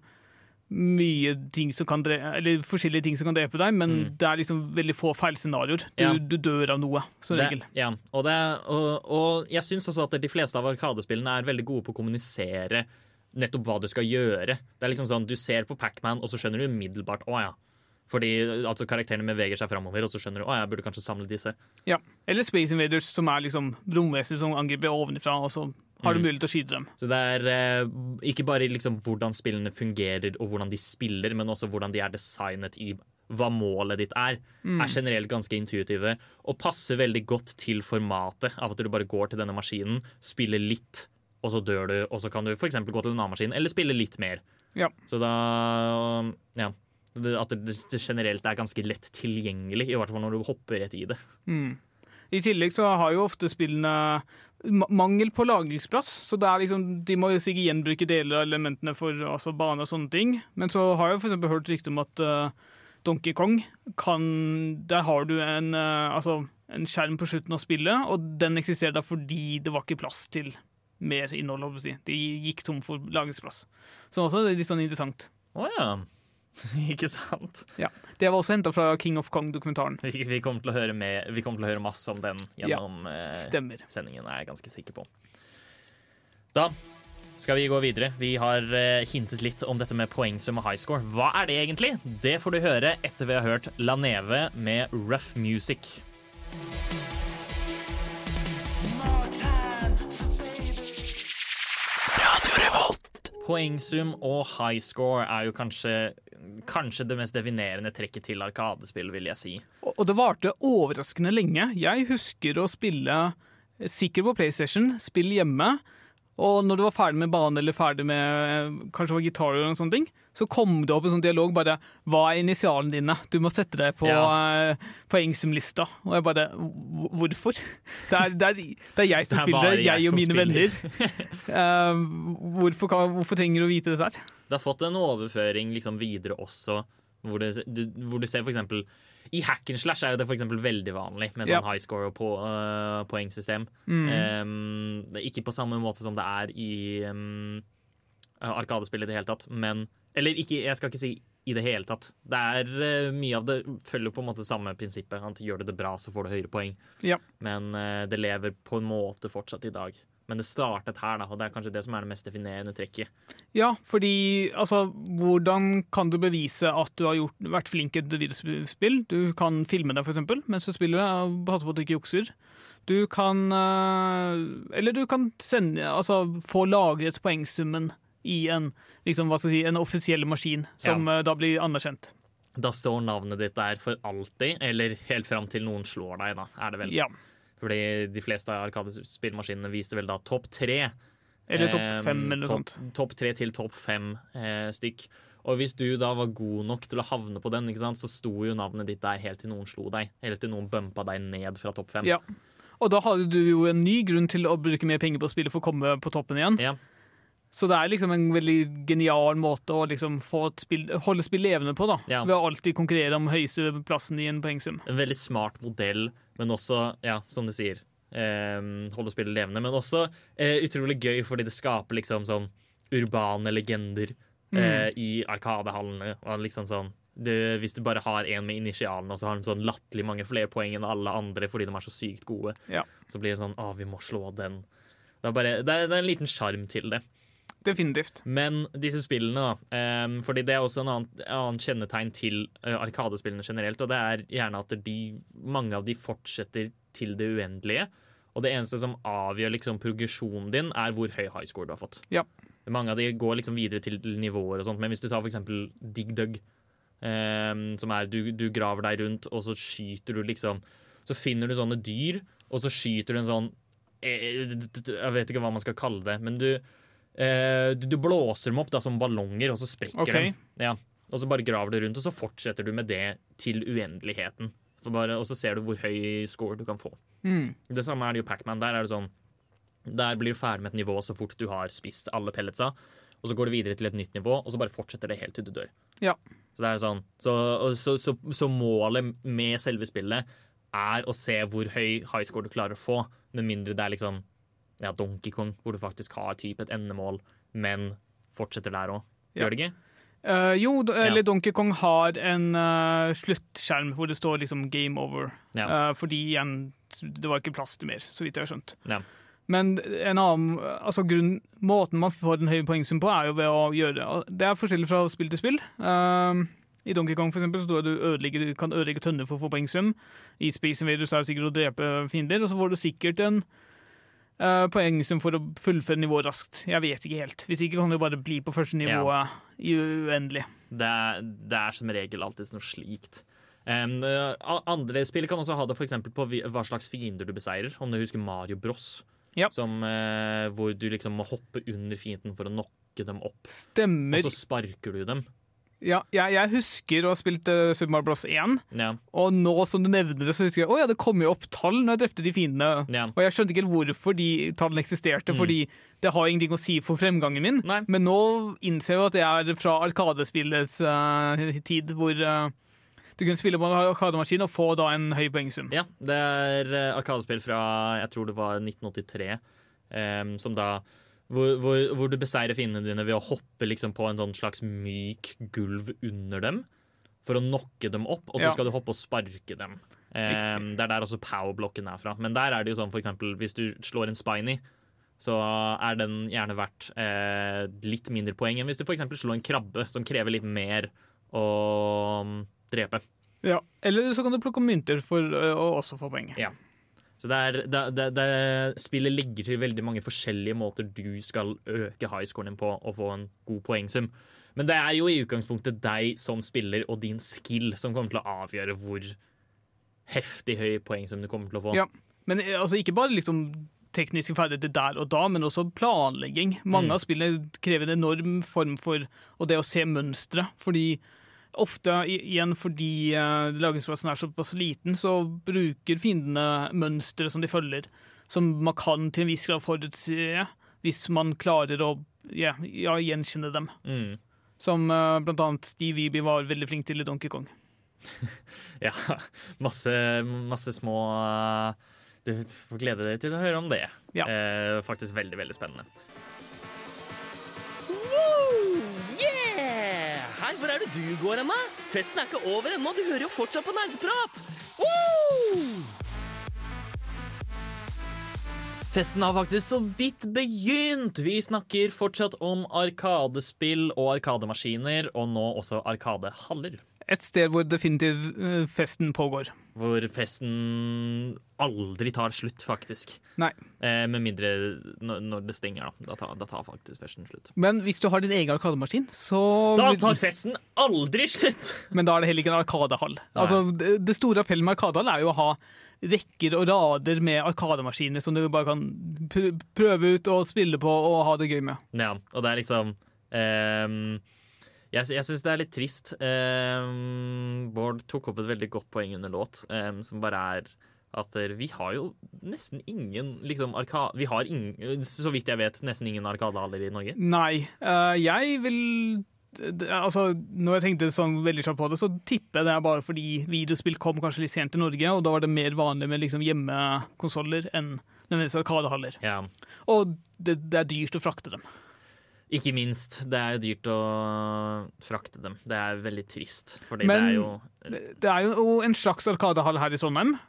mye ting som kan drepe, eller forskjellige ting som kan drepe deg, men Mm. det er liksom veldig få feilscenarioer. Du, Ja. du dør av noe, som regel. Ja, og, det, og, og jeg syns også at de fleste av arkadespillene er veldig gode på å kommunisere nettopp hva du skal gjøre. Det er liksom sånn, Du ser på Pac-Man, og så skjønner du umiddelbart å ja. Fordi altså, karakterene beveger seg framover, og så skjønner du å jeg burde kanskje samle disse. Ja. Eller Space Invaders, som er liksom romvesener som angriper ovenfra, og så har du Mm. mulighet til å skyte dem. Så det er eh, ikke bare liksom hvordan spillene fungerer og hvordan de spiller, men også hvordan de er designet i hva målet ditt er, Mm. er generelt ganske intuitive og passer veldig godt til formatet av at du bare går til denne maskinen, spiller litt, og så dør du, og så kan du f.eks. gå til en annen maskin, eller spille litt mer. Ja. Så da Ja. At det, generelt er ganske lett tilgjengelig, i hvert fall når du hopper rett i det. Mm. I tillegg så har jo ofte spillene mangel på lagringsplass, så det er liksom, de må sikkert gjenbruke deler av elementene for altså, bane og sånne ting. Men så har jeg eksempel hørt rykte om at uh, Donkey Kong kan Der har du en, uh, altså, en skjerm på slutten av spillet, og den eksisterer da fordi det var ikke plass til mer innhold. De gikk tom for lagringsplass. Så også det er litt sånn interessant. Å ja. Ikke sant? Ja. Det var også henta fra King of Kong-dokumentaren. Vi, vi, kommer til å høre med, vi kommer til å høre masse om den gjennom ja, Stemmer. sendingen, er jeg ganske sikker på. Da skal vi gå videre. Vi har eh, hintet litt om dette med poengsum og high score. Hva er det egentlig? Det får du høre etter vi har hørt La Neve med Rough Music. Poengsum og high score er jo kanskje, kanskje det mest definerende trekket til Arkadespill, vil jeg si. Og det varte overraskende lenge. Jeg husker å spille sikkert på PlayStation, spill hjemme. Og når du var ferdig med bane eller ferdig med eh, kanskje var gitar, eller noen sånne ting, så kom det opp en sånn dialog bare Hva er initialene dine? Du må sette deg på Ja. eh, poengsumlista. Og jeg bare Hvorfor? Det er, det er, det er jeg som Det er spiller jeg jeg og mine spiller. venner. uh, hvorfor, kan, hvorfor trenger du å vite dette her? Det har fått en overføring liksom videre også, hvor, det, du, hvor du ser eksempel I hack and slash er jo det for veldig vanlig med sånn Ja. high score og på, uh, poengsystem. Mm. Um, det er ikke på samme måte som det er i um, Arkadespill i det hele tatt, men Eller ikke, jeg skal ikke si i det hele tatt. Det er eh, Mye av det følger på en måte samme prinsippet. At gjør du det bra, så får du høyere poeng. Ja. Men eh, det lever på en måte fortsatt i dag. Men det startet her, da, og det er kanskje det som er det mest definerende trekket. Ja, fordi altså, hvordan kan du bevise at du har gjort, vært flink i et videospill? Du kan filme deg, eksempel, mens du spiller det, og passe på at du ikke jukser. Du kan øh, Eller du kan sende, altså, få lagret poengsummen i en, liksom, si, en offisiell maskin, som ja. da blir anerkjent. Da står navnet ditt der for alltid, eller helt fram til noen slår deg, da, er det vel. Ja. Fordi de fleste av arkadespillmaskinene viste vel da topp tre. Eller topp Eh, fem, eller noe sånt. Topp tre til topp fem eh, stykk. Og hvis du da var god nok til å havne på den, så sto jo navnet ditt der helt til noen slo deg. Eller til noen bumpa deg ned fra topp fem. Ja. Og da hadde du jo en ny grunn til å bruke mer penger på spillet for å komme på toppen igjen. Ja. Så det er liksom en veldig genial måte å liksom spill, holde spill levende på, da. Ja. Ved å alltid konkurrere om høyeste plassen i en poengsum. En veldig smart modell, men også, ja, som du sier, eh, holde spillet levende. Men også eh, utrolig gøy, fordi det skaper liksom sånn urbane legender eh, i arkadehallene. Og liksom sånn det, Hvis du bare har en med initialene, og så har de sånn latterlig mange flere poeng enn alle andre fordi de er så sykt gode, Ja. så blir det sånn Å, vi må slå den. Det er, bare, det er, det er en liten sjarm til det. Definitivt. Men disse spillene, da. Um, fordi det er også en annen, annen kjennetegn til uh, arkadespillene generelt, og det er gjerne at de, mange av de fortsetter til det uendelige. Og det eneste som avgjør liksom progresjonen din, er hvor høy high score du har fått. Ja. Mange av de går liksom videre til nivåer og sånt, men hvis du tar eksempel Dig Dug, um, som er du, du graver deg rundt, og så skyter du liksom Så finner du sånne dyr, og så skyter du en sånn eh, Jeg vet ikke hva man skal kalle det, men du Eh, du, du blåser dem opp da som ballonger, og så sprekker okay. de. Ja. Og så bare graver du rundt, og så fortsetter du med det til uendeligheten. Bare, og så ser du hvor høy score du kan få. Mm. Det samme er det jo Pacman. Der er det sånn Der blir du ferdig med et nivå så fort du har spist alle pelletsa. Og så går du videre til et nytt nivå, og så bare fortsetter det helt til du dør. Ja. Så det er sånn Så, så, så, så målet med selve spillet er å se hvor høy high score du klarer å få, med mindre det er liksom ja, Donkey Kong, hvor du faktisk har typ et endemål, men fortsetter der òg. Gjør det ikke? Uh, jo, d- eller Ja. Donkey Kong har en uh, sluttskjerm hvor det står liksom 'game over'. Ja. Uh, fordi igjen, det var ikke plass til mer, så vidt jeg har skjønt. Ja. Men en annen, altså grunn, måten man får en høy poengsum på, er jo ved å gjøre Det er forskjellig fra spill til spill. Eh, I Donkey Kong for eksempel, så står det at du kan ødelegge tønner for å få poengsum. I Space Invaders er det sikkert å drepe fiender, og så får du sikkert en eh, poengsum for å fullføre nivået raskt. Jeg vet ikke helt. Hvis ikke kan du bare bli på første nivået ja. uendelig. Det er, det er som regel alltid noe slikt. Um, andre spill kan også ha det for eksempel på hva slags fiender du beseirer. Om du husker Mario Bros, Ja. som, uh, hvor du liksom må hoppe under fienden for å knocke dem opp. Stemmer. Og så sparker du dem. Ja, jeg, jeg husker å ha spilt uh, Super Mario Bros. 1, Ja, og nå som du nevner det, så husker jeg Å ja, det kom jo opp tall når jeg drepte de fiendene. ja. Og jeg skjønte ikke helt hvorfor de tallene eksisterte, Mm. fordi det har ingenting å si for fremgangen min. Nei. Men nå innser jeg jo at det er fra Arkadespillets uh, tid, hvor uh, du kunne spille på Arkademaskin og få da en høy poengsum. ja. Det er Arkadespill fra jeg tror det var 1983, um, som da hvor, hvor, hvor du beseirer fiendene dine ved å hoppe liksom på en sånn slags myk gulv under dem. For å knocke dem opp, og så Ja. skal du hoppe og sparke dem. Em, det er der også powerblokken er fra. Men der er det jo sånn for eksempel hvis du slår en spiny, så er den gjerne verdt eh, litt mindre poeng enn hvis du eksempel slår en krabbe, som krever litt mer å mm, drepe. Ja. Eller så kan du plukke mynter for eh, å også få poeng. Ja. Så det, er, det, det, det spillet legger til veldig mange forskjellige måter du skal øke highscoren din på og få en god poengsum. Men det er jo i utgangspunktet deg som spiller og din skill som kommer til å avgjøre hvor heftig høy poengsum du kommer til å få. Ja. Men eh, altså, ikke bare liksom tekniske ferdigheter der og da, men også planlegging. Mange Mm. av spillene krever en enorm form for og det å se mønstre. Fordi ofte, igjen fordi uh, lagringsplassen er såpass liten, så bruker fiendene mønstre som de følger, som man kan til en viss grad forutse, hvis man klarer å ja, ja, gjenkjenne dem. Mm. Som uh, blant annet Steve Weeby var veldig flink til i Donkey Kong. Ja, masse, masse små uh, Du får glede deg til å høre om det. Ja. Uh, faktisk veldig, veldig spennende. Her, hvor er det du går hen? Festen er ikke over ennå, du hører jo fortsatt på nerdeprat! Festen har faktisk så vidt begynt! Vi snakker fortsatt om arkadespill og arkademaskiner, og nå også arkadehaller. Et sted hvor definitivt eh, festen pågår. Hvor festen aldri tar slutt, faktisk. Nei. Eh, med mindre når det stenger, da. Da tar, da tar faktisk festen slutt. Men hvis du har din egen arkademaskin, så Da tar festen aldri slutt! Men da er det heller ikke en arkadehall. Altså, det, store appellen med arkadehall er jo å ha rekker og rader med arkademaskiner som du bare kan pr- prøve ut og spille på og ha det gøy med. Ja, og det er liksom ehm, Jeg, jeg syns det er litt trist. Um, Bård tok opp et veldig godt poeng under låt, um, som bare er at eh, vi har jo nesten ingen liksom, arka Vi har ingen, så vidt jeg vet, nesten ingen arkadehaller i Norge. Nei, Uh, jeg vil Altså, Når jeg tenkte sånn veldig kjapt på det, så tipper jeg det er bare fordi videospill kom kanskje litt sent til Norge, og da var det mer vanlig med liksom hjemmekonsoller enn nødvendigvis arkadehaller. Ja. Og det, det er dyrt å frakte dem. Ikke minst. Det er jo dyrt å frakte dem. Det er veldig trist, fordi Men- det er jo Det er jo en slags arkadehall her i Trondheim.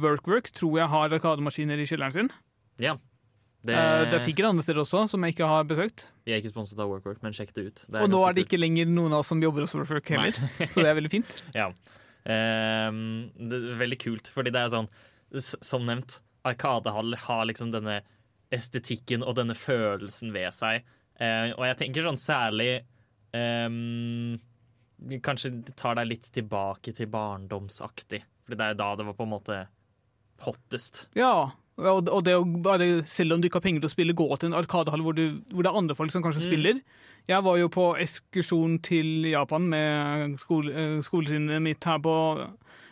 Workwork tror jeg har arkademaskiner i kjelleren sin. Ja. Det, Eh, det er sikkert andre steder også, som jeg ikke har besøkt. Vi er ikke sponset av Workwork, men sjekk det ut. Det Og nå er det ikke lenger noen av oss som jobber hos Workwork heller, så det er veldig fint. Ja. Um, det er veldig kult, fordi det er sånn Som nevnt, Arkadehaller har liksom denne estetikken og denne følelsen ved seg. Eh, og jeg tenker sånn særlig ehm, Kanskje det tar deg litt tilbake til barndomsaktig. Fordi det er jo da det var på en måte hottest. Ja, og det å bare, selv om du ikke har penger til å spille, gå til en arkadehall hvor, du- hvor det er andre folk som kanskje Mm. spiller. Jeg var jo på ekskursjon til Japan med skole, eh, skoletrinnet mitt her på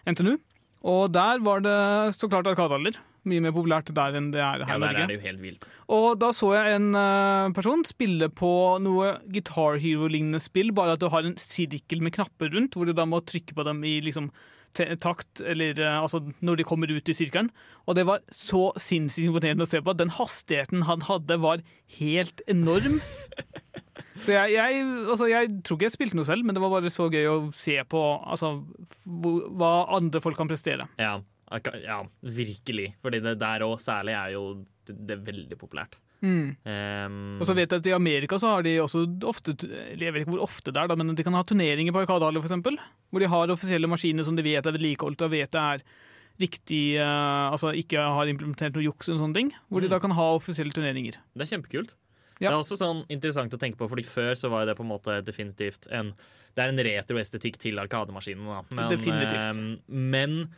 NTNU. Og der var det så klart arkadehaller. Mye mer populært der enn det er her Ja, i der Norge. er det jo helt vilt. Og da så jeg en uh, person spille på noe Guitar Hero-lignende spill, bare at du har en sirkel med knapper rundt, hvor du da må trykke på dem i liksom takt, eller uh, altså når de kommer ut i sirkelen. Og det var så sinnssykt imponerende å se på. Den hastigheten han hadde, var helt enorm. Så jeg, jeg, altså jeg tror ikke jeg spilte noe selv, men det var bare så gøy å se på altså, hva andre folk kan prestere. Ja, ja virkelig. Fordi det der òg særlig er jo det, det er veldig populært. Mm. Um, Og så vet jeg at I Amerika så har de også ofte Jeg vet ikke hvor ofte det er, da, men de kan ha turneringer på Arkadehallen f.eks. Hvor de har offisielle maskiner som de vet er vedlikeholdt og vet det er riktig uh, Altså ikke har implementert noe juks og sånne ting. Hvor de Mm. da kan ha offisielle turneringer. Det er kjempekult. Ja. Det er også sånn interessant å tenke på, fordi før så var det på en måte definitivt en Det er en retroestetikk til Arkademaskinen, da. Men, Definitivt. Um, men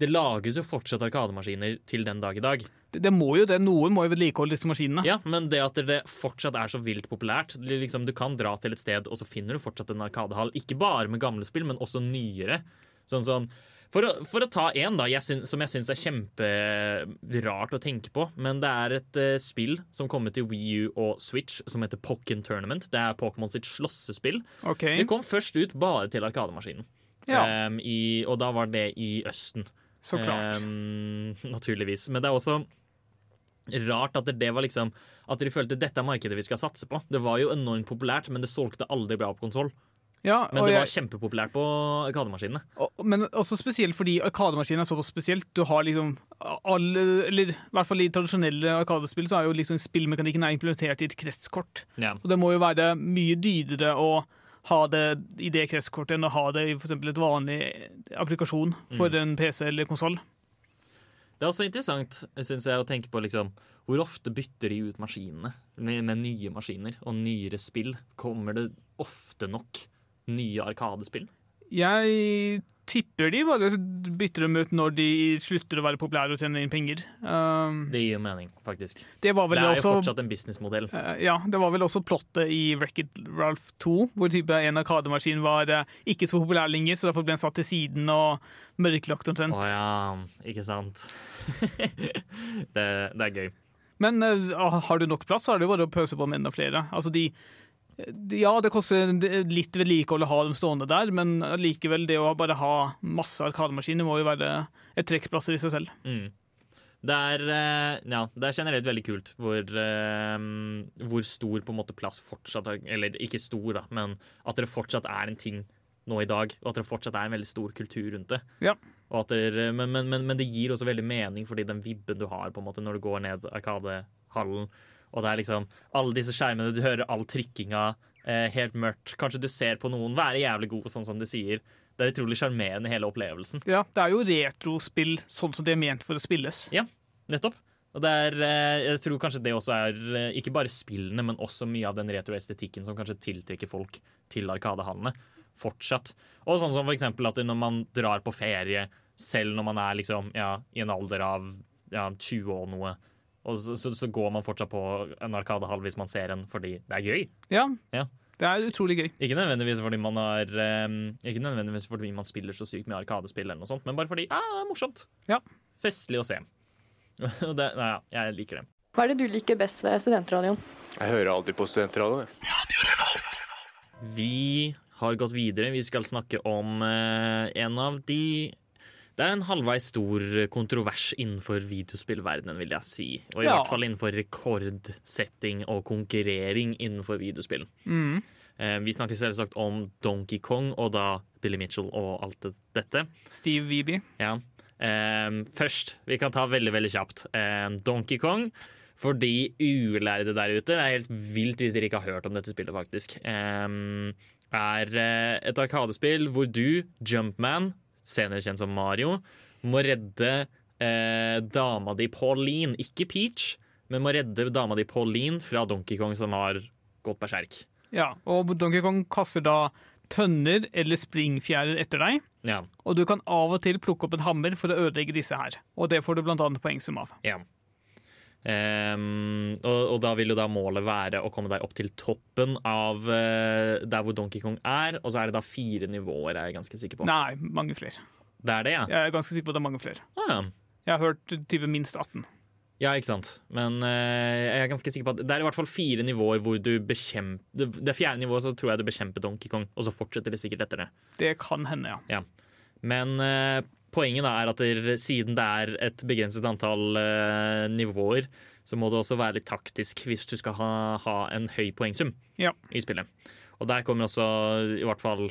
det lages jo fortsatt arkademaskiner til den dag i dag. Det, det må jo det. Noen må jo vedlikeholde disse maskinene. Ja, men det at det fortsatt er så vilt populært liksom, Du kan dra til et sted, og så finner du fortsatt en arkadehall. Ikke bare med gamle spill, men også nyere. Sånn sånn for å, for å ta én da, jeg syns- som jeg syns er kjemperart å tenke på. Men det er et uh, spill som kommer til Wii U og Switch som heter Pokken Tournament. Det er Pokémon sitt slåssespill. Okay. Det kom først ut bare til arkademaskinen. Ja. Um, i, og da var det i Østen. Så klart. Ehm, naturligvis. Men det er også rart at det var liksom At de følte dette er markedet vi skal satse på. Det var jo enormt populært, men det solgte aldri bra på konsoll. Ja, Men det jeg- var kjempepopulært på arkademaskinene. Og- Men også spesielt fordi arkademaskinene er såpass spesielt. Du har liksom alle, eller i hvert fall i tradisjonelle arkadespill, så er jo liksom spillmekanikken er implementert i et kretskort. Ja. Og det må jo være mye dyrere å ha det i det kretskortet enn å ha det i for eksempel et vanlig applikasjon for Mm. en PC eller konsoll. Det er også interessant synes jeg, å tenke på liksom, hvor ofte bytter de ut maskinene med, med nye maskiner og nyere spill. Kommer det ofte nok nye arkadespill? Jeg tipper de bare bytter dem ut når de slutter å være populære og tjene inn penger. Um, Det gir mening, faktisk. Det det er jo fortsatt en businessmodell. Uh, Ja, det var vel også plottet i Wreck-It Ralph 2, hvor type en arkademaskin var uh, ikke så populær lenger, så derfor ble den satt til siden og mørklagt omtrent. Å ja, ikke sant. det, det er gøy. Men uh, har du nok plass, så er det jo bare å pøse på med enda flere. Altså de Ja, det koster litt vedlikehold å ha dem stående der, men likevel, det å bare ha masse arkademaskiner må jo være et trekkplasser i seg selv. Mm. Det er, eh, ja, det er generelt veldig kult hvor, eh, hvor stor på en måte plass fortsatt er- Eller ikke stor, da, men at det fortsatt er en ting nå i dag. Og at det fortsatt er en veldig stor kultur rundt det. Ja. Det, men, men, men, men det gir også veldig mening, fordi den vibben du har på en måte når du går ned Arkadehallen, og det er liksom alle disse skjermene, du hører all trykkinga, eh, helt mørkt. Kanskje du ser på noen være jævlig god, sånn som de sier. Det er utrolig sjarmerende, hele opplevelsen. Ja, det er jo retrospill sånn som de er ment for å spilles. Ja, nettopp. Og det er, eh, jeg tror kanskje det også er eh, ikke bare spillene, men også mye av den retroestetikken som kanskje tiltrekker folk til Arkadehallene. Fortsatt. Og sånn som for eksempel at når man drar på ferie, selv når man er liksom, ja, i en alder av ja, 20 år noe, og så, så, så går man fortsatt på en arkadehall hvis man ser en fordi det er gøy. Ja, Ja. det er utrolig gøy. Ikke nødvendigvis fordi man er, um, Ikke nødvendigvis fordi man spiller så sykt mye arkadespill, eller noe sånt, men bare fordi ah, det er morsomt. Ja. Festlig å se. Det, nei, ja, jeg liker det. Hva er det du liker best ved studentradioen? Jeg hører alltid på studentradioen. Vi har gått videre. Vi skal snakke om uh, en av de Det er en halvveis stor kontrovers innenfor videospillverdenen, vil jeg si. Og i Ja. hvert fall innenfor rekordsetting og konkurrering innenfor videospill. Mm. Eh, vi snakker selvsagt om Donkey Kong og da Billy Mitchell og alt dette. Steve Weeby. Ja. Ehm, først, vi kan ta veldig veldig kjapt. Ehm, Donkey Kong. For de ulærde der ute, det er helt vilt hvis dere ikke har hørt om dette spillet, faktisk. Ehm, er eh, et arkadespill hvor du, Jumpman, senere kjent som Mario, må redde eh, dama di Pauline, ikke Peach, men må redde dama di Pauline fra Donkey Kong som har gått berserk. Ja, og Donkey Kong kaster da tønner eller springfjærer etter deg. Ja. Og du kan av og til plukke opp en hammer for å ødelegge disse her. Og det får du blant annet poengsum av. Ja. Ehm, og, og da vil jo da målet være å komme deg opp til toppen av uh, der hvor Donkey Kong er, og så er det da fire nivåer, er jeg ganske sikker på. Nei, mange flere. Det er det, ja? Jeg er ganske sikker på at det er mange flere. Ah, ja. Jeg har hørt type minst 18. Ja, ikke sant. Men uh, jeg er ganske sikker på at det er i hvert fall fire nivåer hvor du bekjemper Det, fjerde nivået så tror jeg du bekjemper Donkey Kong, og så fortsetter det sikkert etter det. Det kan hende, ja. Ja. Men eh, poenget er at der, siden det er et begrenset antall uh, nivåer, så må det også være litt taktisk hvis du skal ha, ha en høy poengsum Ja. i spillet. Og der kommer også i hvert fall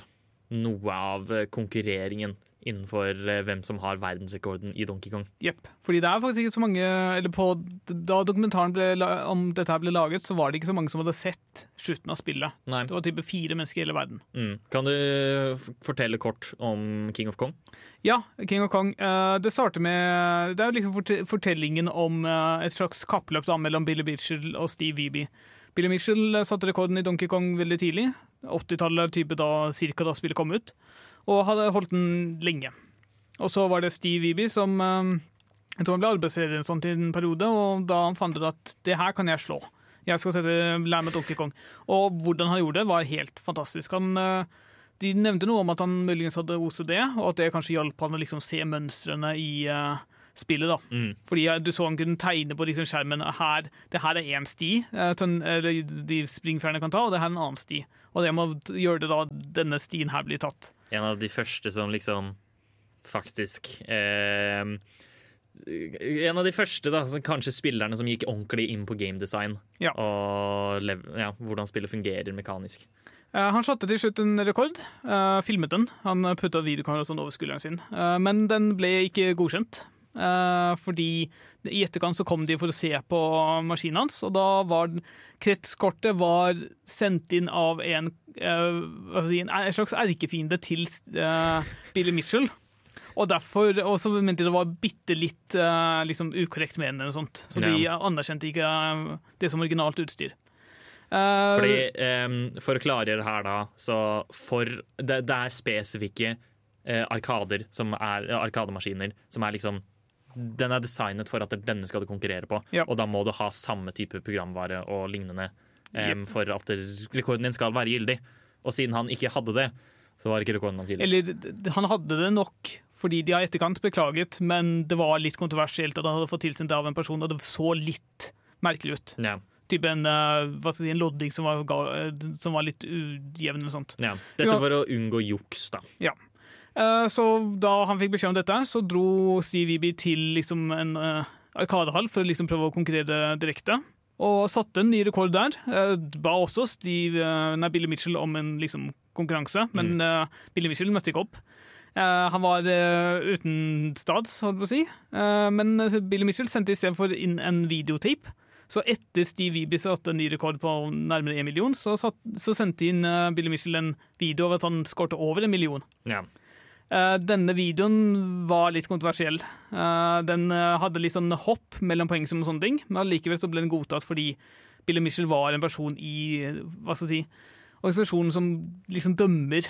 noe av eh, konkurreringen innenfor eh, hvem som har verdensrekorden i Donkey Kong. Jepp. Fordi det er faktisk ikke så mange eller på, Da dokumentaren ble, om dette ble laget, så var det ikke så mange som hadde sett slutten av spillet. Nei. Det var type fire mennesker i hele verden. Mm. Kan du fortelle kort om King of Kong? Ja, King of Kong. eh, det starter med Det er jo liksom fortellingen om eh, et slags kappløp da, mellom Billy Mitchell og Steve Weeby. Billy Mitchell eh, satte rekorden i Donkey Kong veldig tidlig. 80-tallet type da, cirka da spillet kom ut. Og hadde holdt den lenge. Og så var det Steve Weeby som eh, jeg tror han ble arbeidsleder en sånn i en periode, og da fant han ut at det her kan jeg slå. Jeg skal sette, lære meg Donkey Kong. Og hvordan han gjorde det, var helt fantastisk. Han, eh, de nevnte noe om at han muligens hadde OCD, og at det kanskje hjalp han å liksom se mønstrene i uh, spillet. da. Mm. Fordi du så han kunne tegne på liksom skjermen her, det her er én sti tønn- eller de springfjærene kan ta, og det her er en annen sti. Og det må gjøre det da denne stien her blir tatt. En av de første som liksom faktisk eh, En av de første, da, som kanskje spillerne som gikk ordentlig inn på gamedesign. Ja. Og ja, hvordan spillet fungerer mekanisk. Eh, han satte til slutt en rekord, uh, filmet den. Han putta videokamera sånn over skulderen sin. Uh, men den ble ikke godkjent. Fordi i etterkant så kom de for å se på maskinen hans, og da var kretskortet var sendt inn av en, eh, si, en, slags erkefiende til eh, Billy Mitchell. Og derfor, og så mente de det var bitte litt eh, liksom ukorrekt med den, eller noe sånt. Så de anerkjente ikke eh, det som originalt utstyr. Eh, Fordi, eh, For å klargjøre her, da, så for Det, det er spesifikke eh, arkader som er arkademaskiner som er liksom Den er designet for at denne skal du konkurrere på, Ja. og da må du ha samme type programvare og lignende eh, for at rekorden din skal være gyldig. Og siden han ikke hadde det, så var ikke rekorden hans gyldig. Eller han hadde det nok fordi de har etterkant beklaget, men det var litt kontroversielt at han hadde fått tilsendt det av en person, og det så litt merkelig ut. Ja. Type en, eh, hva skal jeg si, en lodding som var, eh, som var litt ujevn eller sånt. Ja. Dette for å unngå juks, da. Ja. Eh, Så da han fikk beskjed om dette, så dro Steve Weeby til liksom en, eh, arkadehall for å liksom prøve å konkurrere direkte. Og satte en ny rekord der. Eh, ba også Steve, nei, Billy Mitchell om en liksom, konkurranse, men Mm. Billy Mitchell møtte ikke opp. Han var uten stads, holdt på å si. Men Billy Mitchell sendte istedenfor inn en videotape. Så etter Steve Wiebe satte en ny rekord på nærmere en million, så, satt, så sendte inn Billy Mitchell en video av at han skårte over en million. Ja. Eh, denne videoen var litt kontroversiell. Eh, den eh, hadde litt sånn hopp mellom poengsum og sånne ting, men allikevel så ble den godtatt fordi Billy Mitchell var en person i hva skal jeg si, organisasjonen som liksom dømmer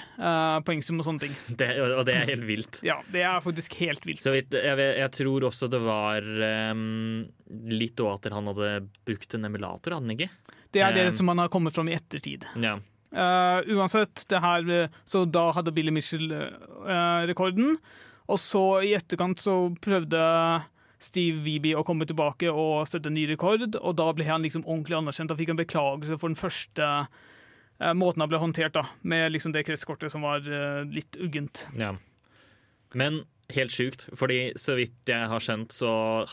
poengsum og sånne ting. Det, og det er helt vilt. Ja, det er faktisk helt vilt. Så vidt, jeg, jeg tror også det var um, litt òg at han hadde brukt en emulator, hadde han ikke? Det er det um, som han har kommet fram i ettertid. Ja. Eh, uansett, det her eh, Så da hadde Billy Mitchell uh, rekorden. Og så i etterkant så prøvde Steve Weeby å komme tilbake og sette en ny rekord, og da ble han liksom ordentlig anerkjent. Da fikk han beklagelse for den første uh, måten han ble håndtert, da, med liksom det kretskortet som var litt uggent. Ja. Men helt sjukt, fordi så vidt jeg har skjønt, så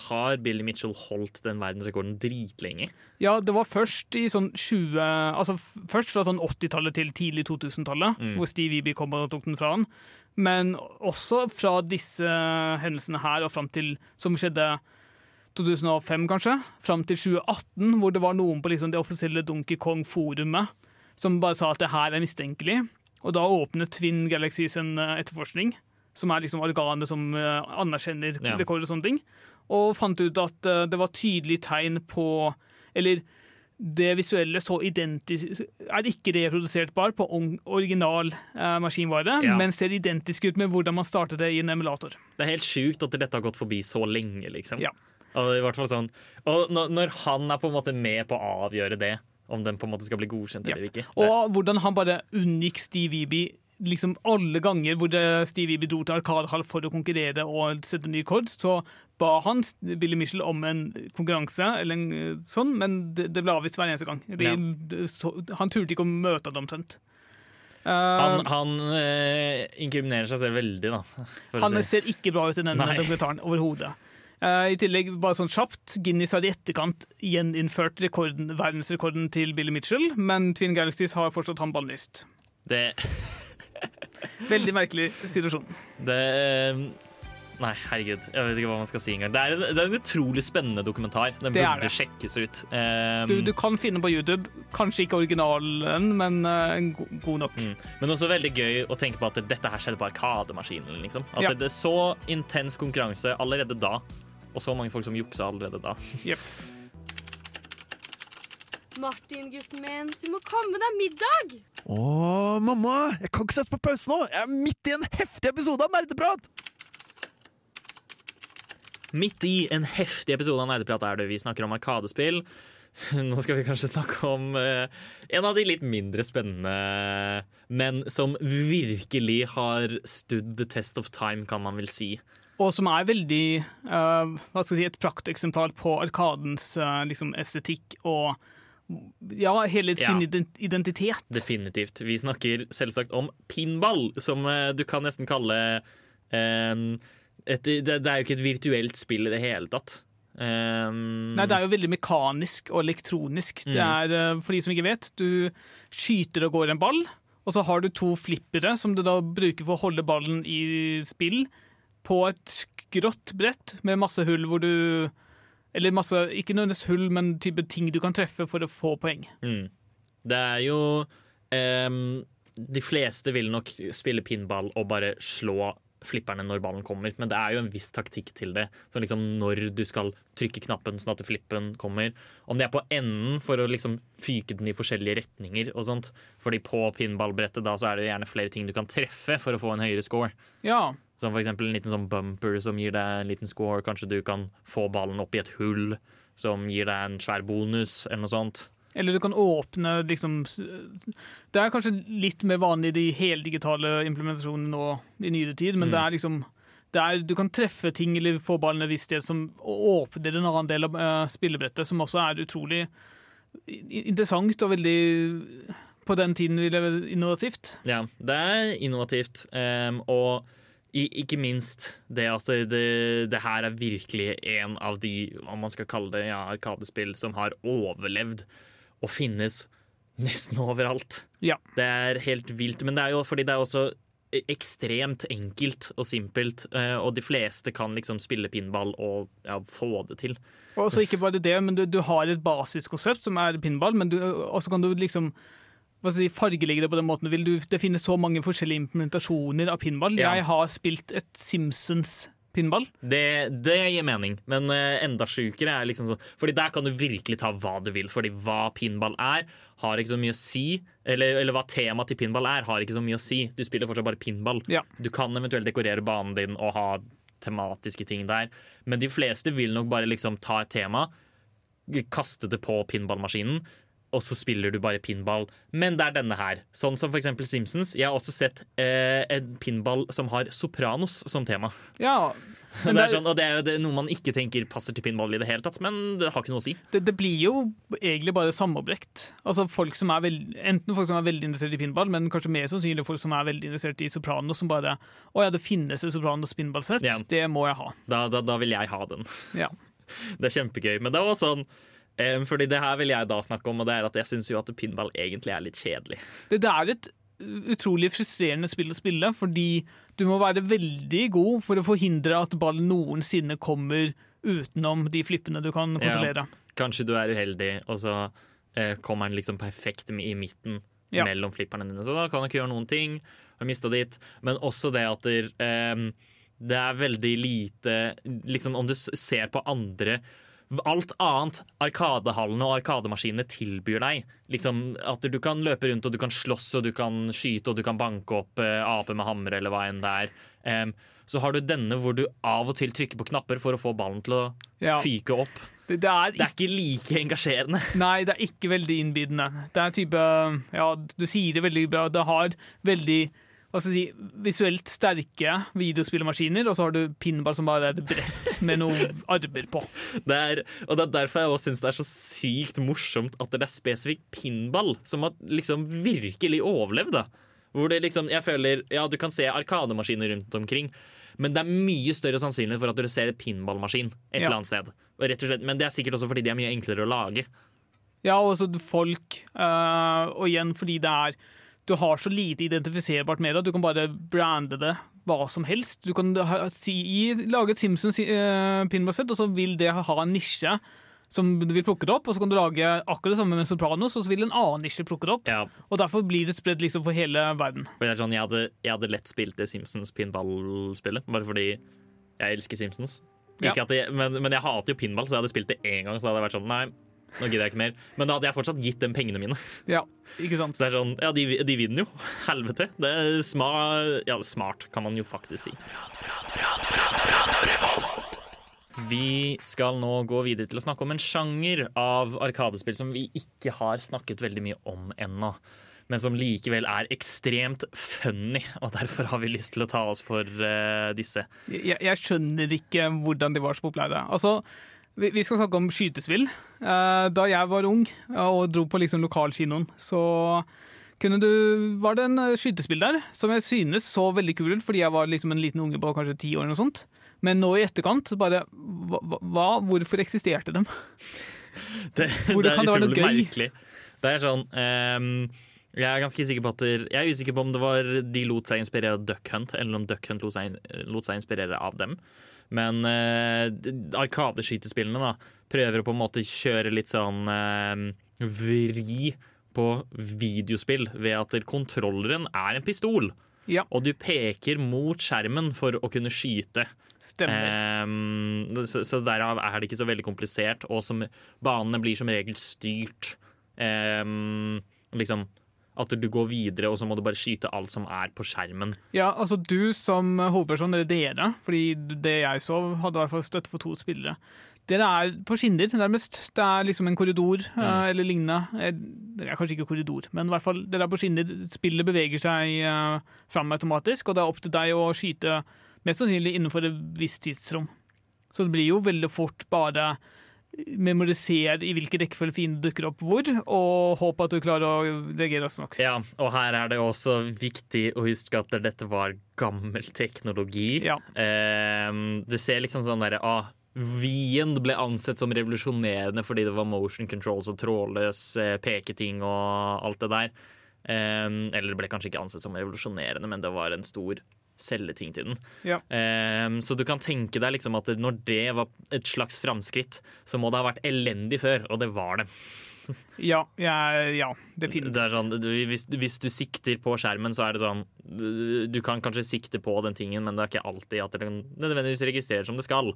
har Billy Mitchell holdt den verdensrekorden dritlenge. Ja, det var først i sånn 20 Altså først fra sånn 80-tallet til tidlig 2000-tallet, Mm. hvor Steve Weeby kom og tok den fra han. Men også fra disse hendelsene her og fram til Som skjedde 2005, kanskje. Fram til 2018, hvor det var noen på liksom det offisielle Donkey Kong-forumet som bare sa at det her er mistenkelig. Og da åpnet Twin Galaxies en eh, etterforskning, som er liksom organet som eh, anerkjenner Ja. rekorder og sånne ting, og fant ut at eh, det var tydelig tegn på Eller det visuelle så identisk er ikke reprodusert bare på original eh, maskinvare, Ja. men ser identisk ut med hvordan man starter det i en emulator. Det er helt sjukt at dette har gått forbi så lenge, liksom. Ja. Og, i hvert fall sånn. og når, han er på en måte med på å avgjøre det, om den på en måte skal bli godkjent eller ikke det, Og hvordan han bare unngikk Steve Weeby liksom alle ganger hvor det Steve Weeby dro til Arkadehall for å konkurrere og sette ny rekord, så ba han Billy Mitchell om en konkurranse, eller en eh, sånn, men det, det ble avvist hver eneste gang. De, Ja. så, han turte ikke å møte det omtrent. Eh, Han, han eh, inkriminerer seg selv veldig, da. Han si. ser ikke bra ut i denne dokumentaren overhodet. Uh, I tillegg, bare sånn kjapt, Guinness har i etterkant gjeninnført rekorden, verdensrekorden til Billy Mitchell, men Twin Galaxies har fortsatt han bannlyst. Det, Veldig merkelig situasjon. det Nei, herregud. Jeg vet ikke hva man skal si engang. Det, er en- det er en utrolig spennende dokumentar. Den Det burde sjekkes ut. Um, Du, du kan finne på YouTube, kanskje ikke originalen, men uh, god nok. Mm. Men også veldig gøy å tenke på at dette her skjedde på Arkademaskinen. Liksom. At Ja. det, er så intens konkurranse allerede da, og så mange folk som juksa allerede da. Martin, gutten min, du må komme deg middag! Å, mamma! Jeg kan ikke sette på pause nå! Jeg er midt i en heftig episode av Nerdeprat! Midt i en heftig episode av Nerdeprat er det vi snakker om Arkadespill. Nå skal vi kanskje snakke om eh, en av de litt mindre spennende, men som virkelig har stood the test of time, kan man vel si. Og som er veldig uh, hva skal jeg si, et prakteksemplar på Arkadens uh, liksom, estetikk og ja, hele sin ja. identitet. Definitivt. Vi snakker selvsagt om pinball, som eh, du kan nesten kalle um, et, det, det er jo ikke et virtuelt spill i det hele tatt. Um, Nei, Det er jo veldig mekanisk og elektronisk. Det Mm. er, eh, For de som ikke vet, du skyter og går en ball, og så har du to flippere som du da bruker for å holde ballen i spill på et grått brett med masse hull hvor du Eller masse, ikke nødvendigvis hull, men type ting du kan treffe for å få poeng. Mm. Det er jo um, De fleste vil nok spille pinball og bare slå flipperne når ballen kommer, men det er jo en viss taktikk til det. Så liksom når du skal trykke knappen sånn at flippen kommer. Om det er på enden for å liksom fyke den i forskjellige retninger og sånt. Fordi på pinballbrettet da så er det gjerne flere ting du kan treffe for å få en høyere score. Ja, Som eksempel en liten sånn bumper som gir deg en liten score. Kanskje du kan få ballen opp i et hull som gir deg en svær bonus, eller noe sånt. Eller du kan åpne liksom Det er kanskje litt mer vanlig i de heldigitale implementasjonene nå i nyere tid, men Mm. det er liksom det er, Du kan treffe ting eller få ballen et visst sted som åpner en annen del av uh, spillebrettet, som også er utrolig interessant og veldig på den tiden vi være innovativt. Ja, det er innovativt. Um, og i, ikke minst det at det, det, det her er virkelig en av de, om man skal kalle det ja, arkadespill, som har overlevd og finnes nesten overalt. Ja. Det er helt vilt. Men det er jo fordi det er også ekstremt enkelt og simpelt, eh, og de fleste kan liksom spille pinball og ja, få det til. Og så ikke bare det, men du, du har et basiskonsept som er pinball, men du, også kan du liksom hva skal si, fargelegge det på den måten du vil. Du, det finnes så mange forskjellige implementasjoner av pinball. Ja. Jeg har spilt et Simpsons pinball. Det, det gir mening, men eh, enda sjukere er liksom sånn Fordi der kan du virkelig ta hva du vil, fordi hva pinball er, har ikke så mye å si. Eller, eller hva temaet til pinball er, har ikke så mye å si. Du spiller fortsatt bare pinball. Ja. Du kan eventuelt dekorere banen din og ha tematiske ting der, men de fleste vil nok bare liksom ta et tema, kaste det på pinballmaskinen, og så spiller du bare pinball. Men det er denne her. Sånn som eksempel Simpsons. Jeg har også sett eh, en pinball som har Sopranos som tema. Ja, Det er sånn, og det er jo det noe man ikke tenker passer til pinball i det hele tatt, men det har ikke noe å si. det, det blir jo egentlig bare samoverbrekt. Altså folk som er veld, enten folk som er veldig interessert i pinball, men kanskje mer sannsynlig folk som er veldig interessert i Sopranos, som bare Å ja, det finnes et Sopranos pinballsett, Ja. det må jeg ha. Da, da, da vil jeg ha den. Ja. Det er kjempegøy. Men det var sånn eh, fordi det her vil jeg da snakke om, og det er at jeg syns jo at pinball egentlig er litt kjedelig. Det, det er et utrolig frustrerende spill å spille, fordi du må være veldig god for å forhindre at ballen noensinne kommer utenom de flippene du kan kontrollere. Ja, Kanskje du er uheldig, og så eh, kommer den liksom perfekt i midten Ja. mellom flipperne dine. Så da kan du ikke gjøre noen ting. Har mista ditt. Men også det at der, ehm, det er veldig lite Liksom om du ser på andre Alt annet Arkadehallene og arkademaskinene tilbyr deg. Liksom At du kan løpe rundt og du kan slåss og du kan skyte og du kan banke opp eh, aper med hammer eller hva enn det er. Um, så har du denne hvor du av og til trykker på knapper for å få ballen til å Ja. fyke opp. Det, det, er Det er ikke like engasjerende. Nei, det er ikke veldig innbydende. Det er type Ja, du sier det veldig bra. Det har veldig hva skal jeg si, visuelt sterke videospillemaskiner, og så har du pinball som bare er et brett med noen armer på. Det er, og det er derfor jeg også syns det er så sykt morsomt at det er spesifikt pinball som har liksom virkelig overlevd. da. Hvor det liksom, jeg føler, ja Du kan se arkademaskiner rundt omkring, men det er mye større sannsynlighet for at du ser et pinballmaskin et Ja. eller annet sted. Slett, men det er sikkert også fordi de er mye enklere å lage. Ja, og så folk Øh, Og igjen fordi det er Du har så lite identifiserbart med det at du kan bare brande det hva som helst. Du kan ha, si, lage et Simpsons uh, pinballsett, og så vil det ha en nisje som du vil plukke det opp, og så kan du lage akkurat det samme med Sopranos, og så vil en annen nisje plukke det opp. Ja, Og derfor blir det spredd liksom for hele verden. er sånn, jeg, hadde, jeg hadde lett spilt det Simpsons pinballspillet, bare fordi jeg elsker Simpsons. Ja. Jeg, men, men jeg hater jo pinball, så jeg hadde spilt det én gang. Så hadde jeg vært sånn, nei, nå gidder jeg ikke mer. Men da hadde jeg fortsatt gitt dem pengene mine. Ja, ikke sant? Så det er sånn, ja, de, de vinner jo. Helvete. Det er smart, ja, smart, kan man jo faktisk si. Vi skal nå gå videre til å snakke om en sjanger av arkadespill som vi ikke har snakket veldig mye om ennå. Men som likevel er ekstremt funny, og derfor har vi lyst til å ta oss for uh, disse. Jeg, jeg skjønner ikke hvordan de var så populære. Altså, vi, skal snakke om skytespill. Eh, da jeg var ung og dro på liksom lokalkinoen, så kunne du, var det en eh, skytespill der som jeg synes så veldig kul ut, fordi jeg var liksom en liten unge på kanskje ti år. eller noe sånt. Men nå i etterkant, bare hva, Hvorfor eksisterte de? Det, Hvor det er kan det være noe gøy? merkelig. Det er sånn um, Jeg er ganske sikker på at der, Jeg er usikker på om det var de lot seg inspirere av Duck Hunt, eller om Duck Hunt lot seg, lot seg inspirere av dem. Men uh, Arkadeskytespillene da prøver å på en måte kjøre litt sånn uh, vri på videospill ved at kontrolleren er en pistol. Ja. Og du peker mot skjermen for å kunne skyte. Stemmer. Um, så, så derav er det ikke så veldig komplisert, og som, banene blir som regel styrt. Um, liksom at du går videre, og så må du bare skyte alt som er på skjermen. Ja, altså du som hovedperson, eller dere, fordi det jeg så, hadde i hvert fall støtte for to spillere. Dere er på skinner, nærmest. Det er liksom en korridor eh, eller lignende. Eh, Det er kanskje ikke korridor, men i hvert fall dere er på skinner. Spillet beveger seg uh, fram automatisk, og det er opp til deg å skyte mest sannsynlig innenfor et visst tidsrom. Så det blir jo veldig fort bare memorisere i hvilken rekkefølge fiender dukker opp hvor, og håpe at du klarer å reagere raskt nok. Ja, og her er det også viktig å huske at dette var gammel teknologi. Ehm, du ser liksom sånn derre ah, Wien ble ansett som revolusjonerende fordi det var motion controls og trådløs eh, peketing og alt det der. Ehm, eller det ble kanskje ikke ansett som revolusjonerende, men det var en stor selgeting til den. Ja. Um, så du kan tenke deg liksom at når det var et slags framskritt, så må det ha vært elendig før, og det var det. Ja, ja, ja definitivt. Det er sånn, du, hvis, hvis du sikter på skjermen, så er det sånn Du du kan kanskje sikte på den tingen, men det er ikke alltid at det nødvendigvis registrerer som det skal.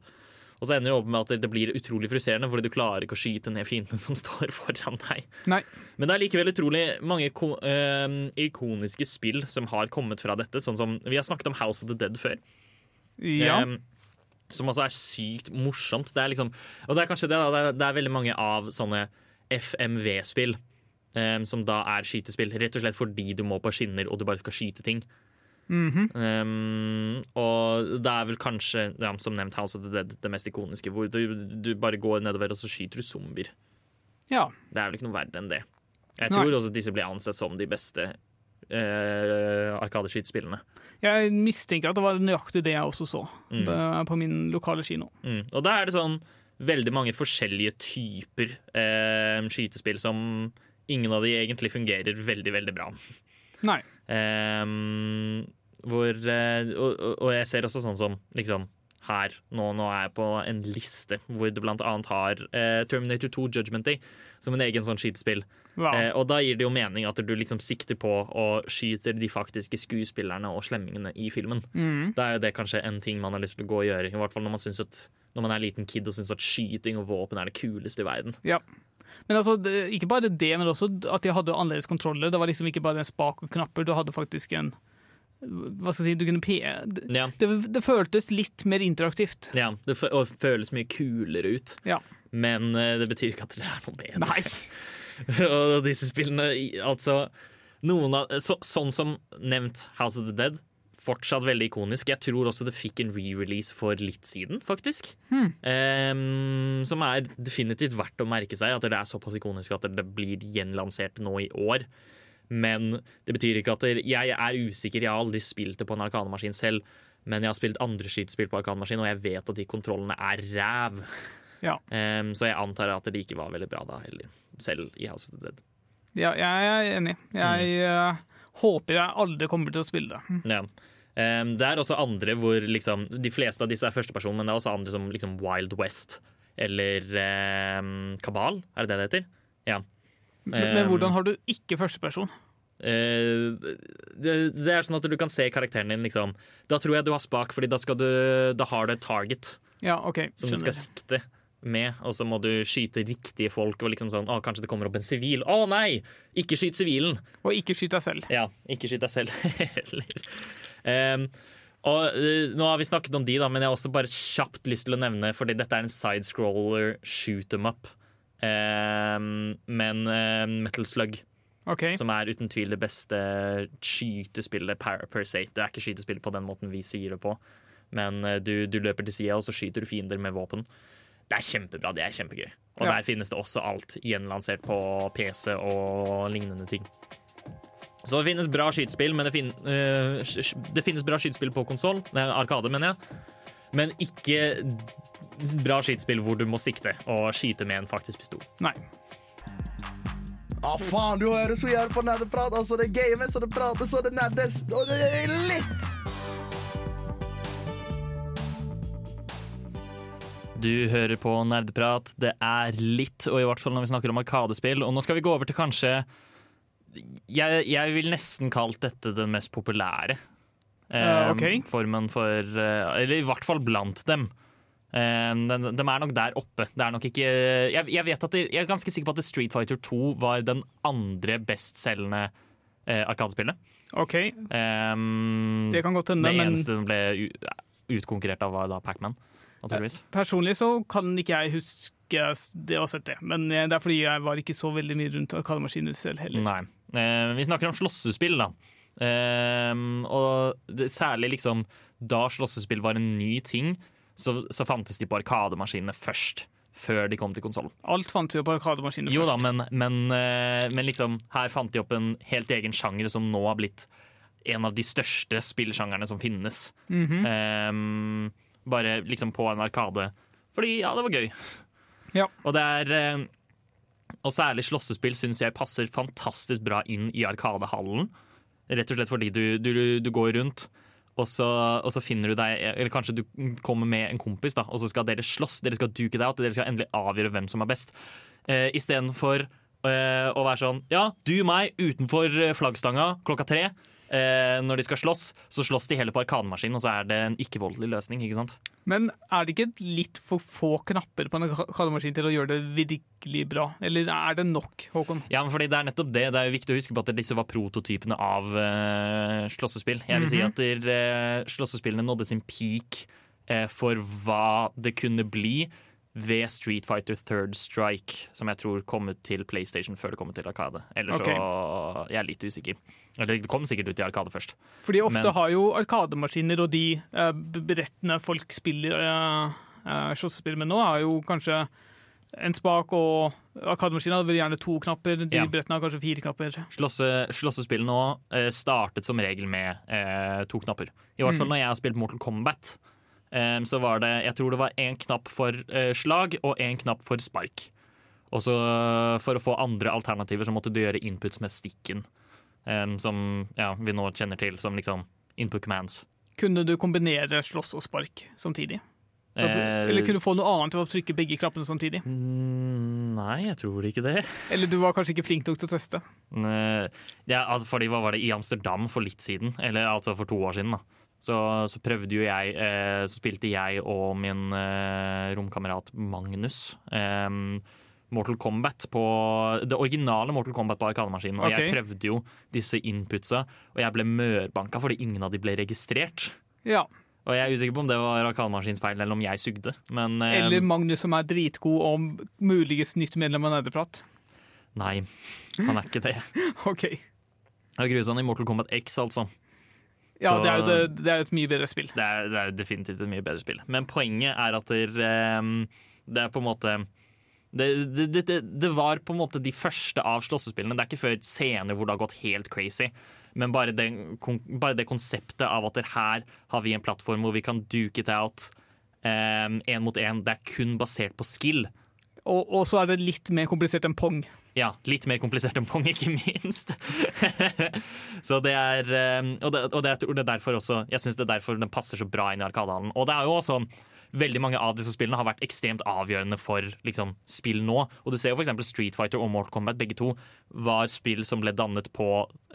Og så ender du opp med at det blir utrolig frustrerende, fordi du klarer ikke å skyte ned fienden som står foran deg. Nei. Men det er likevel utrolig mange eh, ikoniske spill som har kommet fra dette. Sånn som Vi har snakket om House of the Dead før. Ja. Um, som også er sykt morsomt. Det er liksom, og det er kanskje det, da, det er, det er veldig mange av sånne FMV-spill Um, som da er skytespill. Rett og slett fordi du må på skinner og du bare skal skyte ting. Mhm. Um, og det er vel kanskje, ja, som nevnt, House of the Dead det mest ikoniske, hvor du, du bare går nedover og så skyter du zombier. Ja. Det er vel ikke noe verre enn det. Jeg Nei. tror også disse blir ansett som de beste uh, arkadeskytespillene. Jeg mistenker at det var nøyaktig det jeg også så Mm. det på min lokale kino. Mm. Og da er det sånn veldig mange forskjellige typer eh, skytespill som ingen av de egentlig fungerer veldig, veldig bra. Nei. Ehm, hvor, eh, og, og- jeg ser også sånn som liksom her, nå, nå er jeg på en liste hvor det blant annet har eh, Terminator 2 Judgment Day som en egen sånn skytespill. Wow. Eh, og da gir det jo mening at du liksom sikter på og skyter de faktiske skuespillerne og slemmingene i filmen. Mm. Da er jo det kanskje en ting man har lyst til å gå og gjøre, i hvert fall når man, at, når man er liten kid og syns at skyting og våpen er det kuleste i verden. Ja. Men altså, det, ikke bare det, men også at de hadde annerledes kontroller. Det var liksom ikke bare en spak og knapper, du hadde faktisk en Hva skal jeg si, du kunne pe... Det, Ja. det, det føltes litt mer interaktivt. Ja, det og føles mye kulere ut. Ja. Men eh, det betyr ikke at det er noe bedre. Nei. og disse spillene, altså av, så, Sånn som nevnt House of the Dead, fortsatt veldig ikonisk. Jeg tror også det fikk en re-release for litt siden, faktisk. Hmm. Um, som er definitivt verdt å merke seg, at det er såpass ikonisk at det blir gjenlansert nå i år. Men det betyr ikke at jeg er usikker. Jeg har aldri spilt det på en arkanemaskin selv. Men jeg har spilt andre skytespill på arkanemaskin, og jeg vet at de kontrollene er ræv. Ja. Um, så jeg antar at det ikke var veldig bra da heller, selv i House of the Dead. Ja, jeg er enig. Jeg eh, håper jeg aldri kommer til å spille det. Ja. Um, det er også andre hvor liksom De fleste av disse er førsteperson, men det er også andre som liksom Wild West eller um, Kabal, er det det det heter? Ja. Men, men hvordan har du ikke førsteperson? Eh, det, det er sånn at du kan se karakteren din, liksom. Da tror jeg du har spak, Fordi da, du, da har du et target Ja, okay. som du skal sikte med, og så må du skyte riktige folk. Og liksom sånn, å, Kanskje det kommer opp en sivil. Å nei! Ikke skyt sivilen! Og ikke skyt deg selv. Ja, ikke skyt deg selv heller. um, og uh, Nå har vi snakket om de, da, men jeg har også bare kjapt lyst til å nevne Fordi dette er en sidescroller shoot em up. Em, men em, Metal Slug Okay. som er uten tvil det beste skytespillet per, per se. Det er ikke skytespill på den måten vi sier det på, men eh, du, du løper til sida, og så skyter du fiender med våpen. Det er kjempebra, det er kjempegøy. Og Ja. der finnes det også alt gjenlansert på PC og lignende ting. Så det finnes bra skytespill, men det, fin eh, sk- det finnes bra skytespill på konsoll, arkade, mener jeg. Men ikke bra skytespill hvor du må sikte og skyte med en faktisk pistol. Nei. Ja, faen, du hører så jævlig på nerdeprat. Altså, det games, og det prates, og det nerdes, og det er litt. Du hører på Nerdeprat. Det er litt, og i hvert fall når vi snakker om arkadespill. Og nå skal vi gå over til kanskje Jeg, jeg vil nesten kalt dette den mest populære eh, okay. formen for eh, Eller i hvert fall blant dem. Eh, de, de er nok der oppe. Det er nok ikke Jeg, jeg, vet at det, jeg er ganske sikker på at Street Fighter 2 var den andre bestselgende eh, arkadespillet. OK. Um, Det kan godt hende, Det eneste den ble utkonkurrert av, var da Pac-Man. Personlig så kan ikke jeg huske det å ha sett det, men det er fordi jeg var ikke så veldig mye rundt arkademaskiner selv heller. Nei. Eh, vi snakker om slåssespill, da. Eh, og det, særlig liksom da slåssespill var en ny ting, så, så fantes de på arkademaskinene først. før de kom til konsollen. Alt fantes jo på arkademaskinene først. Jo da, men, men, eh, men liksom, her fant de opp en helt egen sjanger som nå har blitt en av de største spillsjangerne som finnes. Mhm. Ehm, bare liksom på en arkade. Fordi ja, det var gøy. Ja. Og det er eh, Og særlig slåssespill syns jeg passer fantastisk bra inn i Arkadehallen. Rett og slett fordi du, du, du går rundt, og så, og så finner du deg Eller kanskje du kommer med en kompis, da, og så skal dere slåss. Dere skal duke deg out, dere skal endelig avgjøre hvem som er best. Eh, Istedenfor eh, å være sånn Ja, du meg utenfor eh, flaggstanga klokka tre. Eh, når de skal slåss, så slåss de heller på arkademaskin, og så er det en ikke-voldelig løsning. ikke sant? Men er det ikke litt for få knapper på en arkademaskin til å gjøre det virkelig bra? Eller er det nok, Håkon? Ja, men fordi Det er nettopp det. Det er jo viktig å huske på at disse var prototypene av eh, slåssespill. Jeg vil si Mhm. at der, eh, slåssespillene nådde sin peak eh, for hva det kunne bli ved Street Fighter Third Strike, som jeg tror kom ut til PlayStation før det kom ut til Arkade. Eller så jeg er litt usikker. Eller det kom sikkert ut i Arkade først. Fordi ofte Men- har jo arkademaskiner og de eh, berettene folk spiller uh, slåssespill med nå, er jo kanskje en spak, og Arkademaskinen hadde gjerne to knapper. De Ja. berettene har kanskje fire knapper. Slåsse, nå eh, startet som regel med eh, to knapper. I hvert fall Mm. når jeg har spilt Mortal Kombat. Så var det Jeg tror det var én knapp for eh, slag og én knapp for spark. Og så for å få andre alternativer så måtte du gjøre inputs med stikken. som ja, vi nå kjenner til som liksom input commands. Kunne du kombinere slåss og spark samtidig? Eh, Eller kunne du få noe annet ved å trykke begge knappene samtidig? Mm, nei, jeg tror ikke det. Eller du var kanskje ikke flink nok til å teste? Ja, fordi hva var det i Amsterdam for litt siden, eller altså for to år siden, da. Så, så prøvde jo jeg eh, Så spilte jeg og min eh, romkamerat Magnus eh, Mortal Kombat på Det originale Mortal Kombat på Arkademaskinen. Og jeg prøvde jo disse inputsa, og jeg ble mørbanka fordi ingen av de ble registrert. Ja. Og jeg er usikker på om det var Arkademaskins feil, eller om jeg sugde. Men eh, Eller Magnus som er dritgod og muligens nytt medlem av Nerdeprat? nei, han er ikke det. OK. Det er grusomt i Mortal Kombat X, altså. Ja, Så- det er jo det, det er et mye bedre spill. Det er, det er definitivt et mye bedre spill. Men poenget er at det, ehm, det er på en måte det, det, det, det- var på en måte de første av slåssespillene. Det er ikke før senere hvor det har gått helt crazy. Men bare det, bare det konseptet av at her har vi en plattform hvor vi kan duke it out én mot én. Det er kun basert på skill. Og, og så er det litt mer komplisert enn pong. Ja, litt mer komplisert enn pong, ikke minst. så det er um, Og, det, og det, er derfor også Jeg syns det er derfor den passer så bra inn i Arkadehallen. Og det er jo også Veldig mange av disse spillene har vært ekstremt avgjørende for liksom, spill nå. Og du ser jo eksempel Street Fighter og Mortal Kombat, begge to var spill som ble dannet på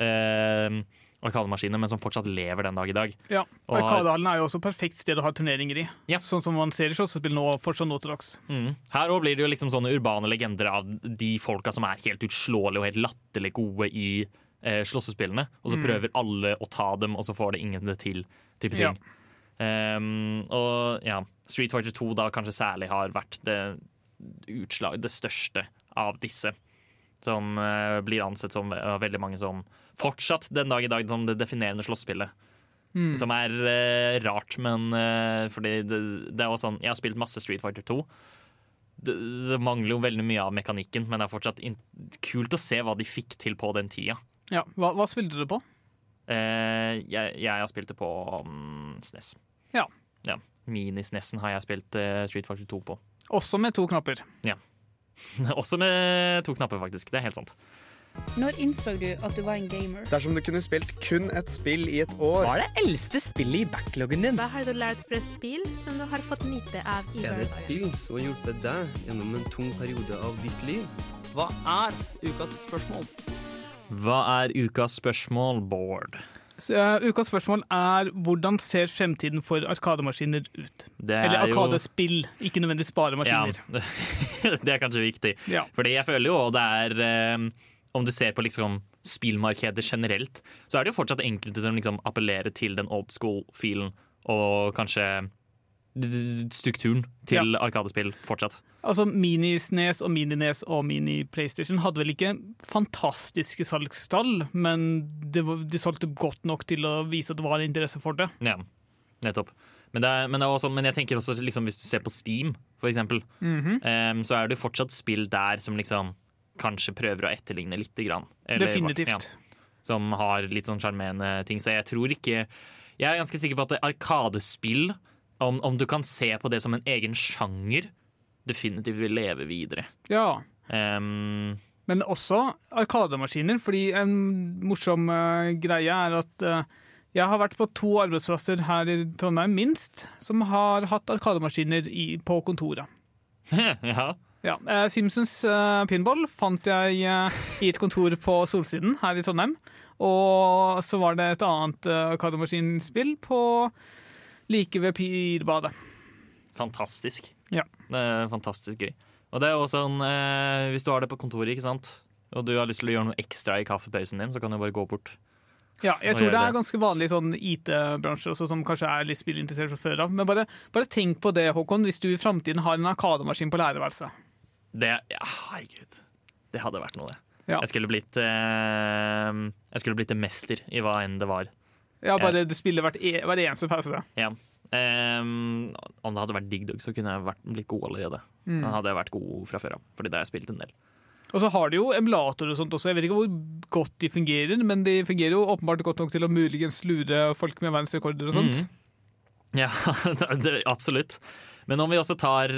eh, arkademaskiner, men som fortsatt lever den dag i dag. Ja, Og- Arkadehallen er jo også et perfekt sted å ha turneringer i. Ja. Sånn som man ser i slåssespill nå, fortsatt nå til dags. Mm. Her òg blir det jo liksom sånne urbane legender av de folka som er helt utslåelige og helt latterlig gode i eh, slåssespillene. Og så Mm. prøver alle å ta dem, og så får det ingen det til. type Ja. ting. Um, og ja, Street Fighter 2 da kanskje særlig har vært det utslag, det største av disse. Som uh, blir ansett som av veldig mange som fortsatt den dag i dag som det definerende slåsspillet. Mm. Som er eh, rart, men eh, fordi det, det er også sånn Jeg har spilt masse Street Fighter 2. Det, det mangler jo veldig mye av mekanikken, men det er fortsatt kult å se hva de fikk til på den tida. Ja, Hva, hva spilte du på? Eh, jeg, jeg har spilt det på um, SNES. Ja. ja. Mini-SNESen har jeg spilt eh, Street Fighter 2 på. Også med to knapper. Ja. Også med to knapper, faktisk. Det er helt sant. Når innså du at du var en gamer? Dersom du kunne spilt kun et spill i et år Hva er det eldste spillet i backloggen din? Hva har du lært fra spill som du har fått nyte av i Er det et spill som har hjulpet deg gjennom en tung periode av ditt liv? Hva er ukas spørsmål? Hva er ukas spørsmål, Bård? Så, eh, ukas spørsmål er hvordan ser fremtiden for arkademaskiner ut? Det er Eller jo- arkadespill, ikke nødvendigvis bare maskiner. Ja, det er kanskje viktig. Ja. Fordi jeg føler jo det er eh, Om du ser på liksom spillmarkedet generelt, så er det jo fortsatt enkelte som liksom appellerer til den old school-filen og kanskje strukturen til arkadespill fortsatt. Altså Mini-Snes og Mini-Nes og Mini-PlayStation hadde vel ikke fantastiske salgstall, men det var, de solgte godt nok til å vise at det var en interesse for det. Ja, nettopp. Men, det er, men, det også, men jeg tenker også liksom, hvis du ser på Steam, for eksempel, Mhm. em, så er det fortsatt spill der som liksom kanskje prøver å etterligne lite grann. Eller- Definitivt. ja, som har litt sånn sjarmerende ting. Så jeg tror ikke Jeg er ganske sikker på at arkadespill, om, om du kan se på det som en egen sjanger, definitivt vil leve videre. Ja. Um, Men også arkademaskiner, fordi en morsom uh, greie er at uh, jeg har vært på to arbeidsplasser her i Trondheim, minst, som har hatt arkademaskiner i, på kontoret. ja. Ja, eh, Simpsons eh, pinball fant jeg eh, i et kontor på Solsiden her i Trondheim. Og så var det et annet arkademaskinspill på like ved Pirbadet. Fantastisk. Ja. Det er fantastisk gøy. Og det er også sånn, eh, hvis du har det på kontoret, ikke sant? og du har lyst til å gjøre noe ekstra i kaffepausen din, så kan du bare gå bort. Ja, jeg tror det er ganske vanlig sånn IT-bransje også, som kanskje er litt spillinteressert fra før av. Men bare, bare tenk på det, Håkon, hvis du i framtiden har en arkademaskin på lærerværelset. Det, ja, herregud. Det hadde vært noe, det. Ja. Jeg skulle blitt eh, Jeg skulle blitt en mester i hva enn det var. Ja, bare det spiller hvert, e hver eneste pause. Ja. Ehm, om det hadde vært Dig Dug, så kunne jeg vært, blitt god allerede. Mm. Da hadde jeg vært god fra før av, fordi det har jeg spilt en del. Og så har de jo emulatorer og sånt også. Jeg vet ikke hvor godt de fungerer, men de fungerer jo åpenbart godt nok til å muligens lure folk med verdensrekorder og sånt. Mm. Ja, det, absolutt. Men om vi også tar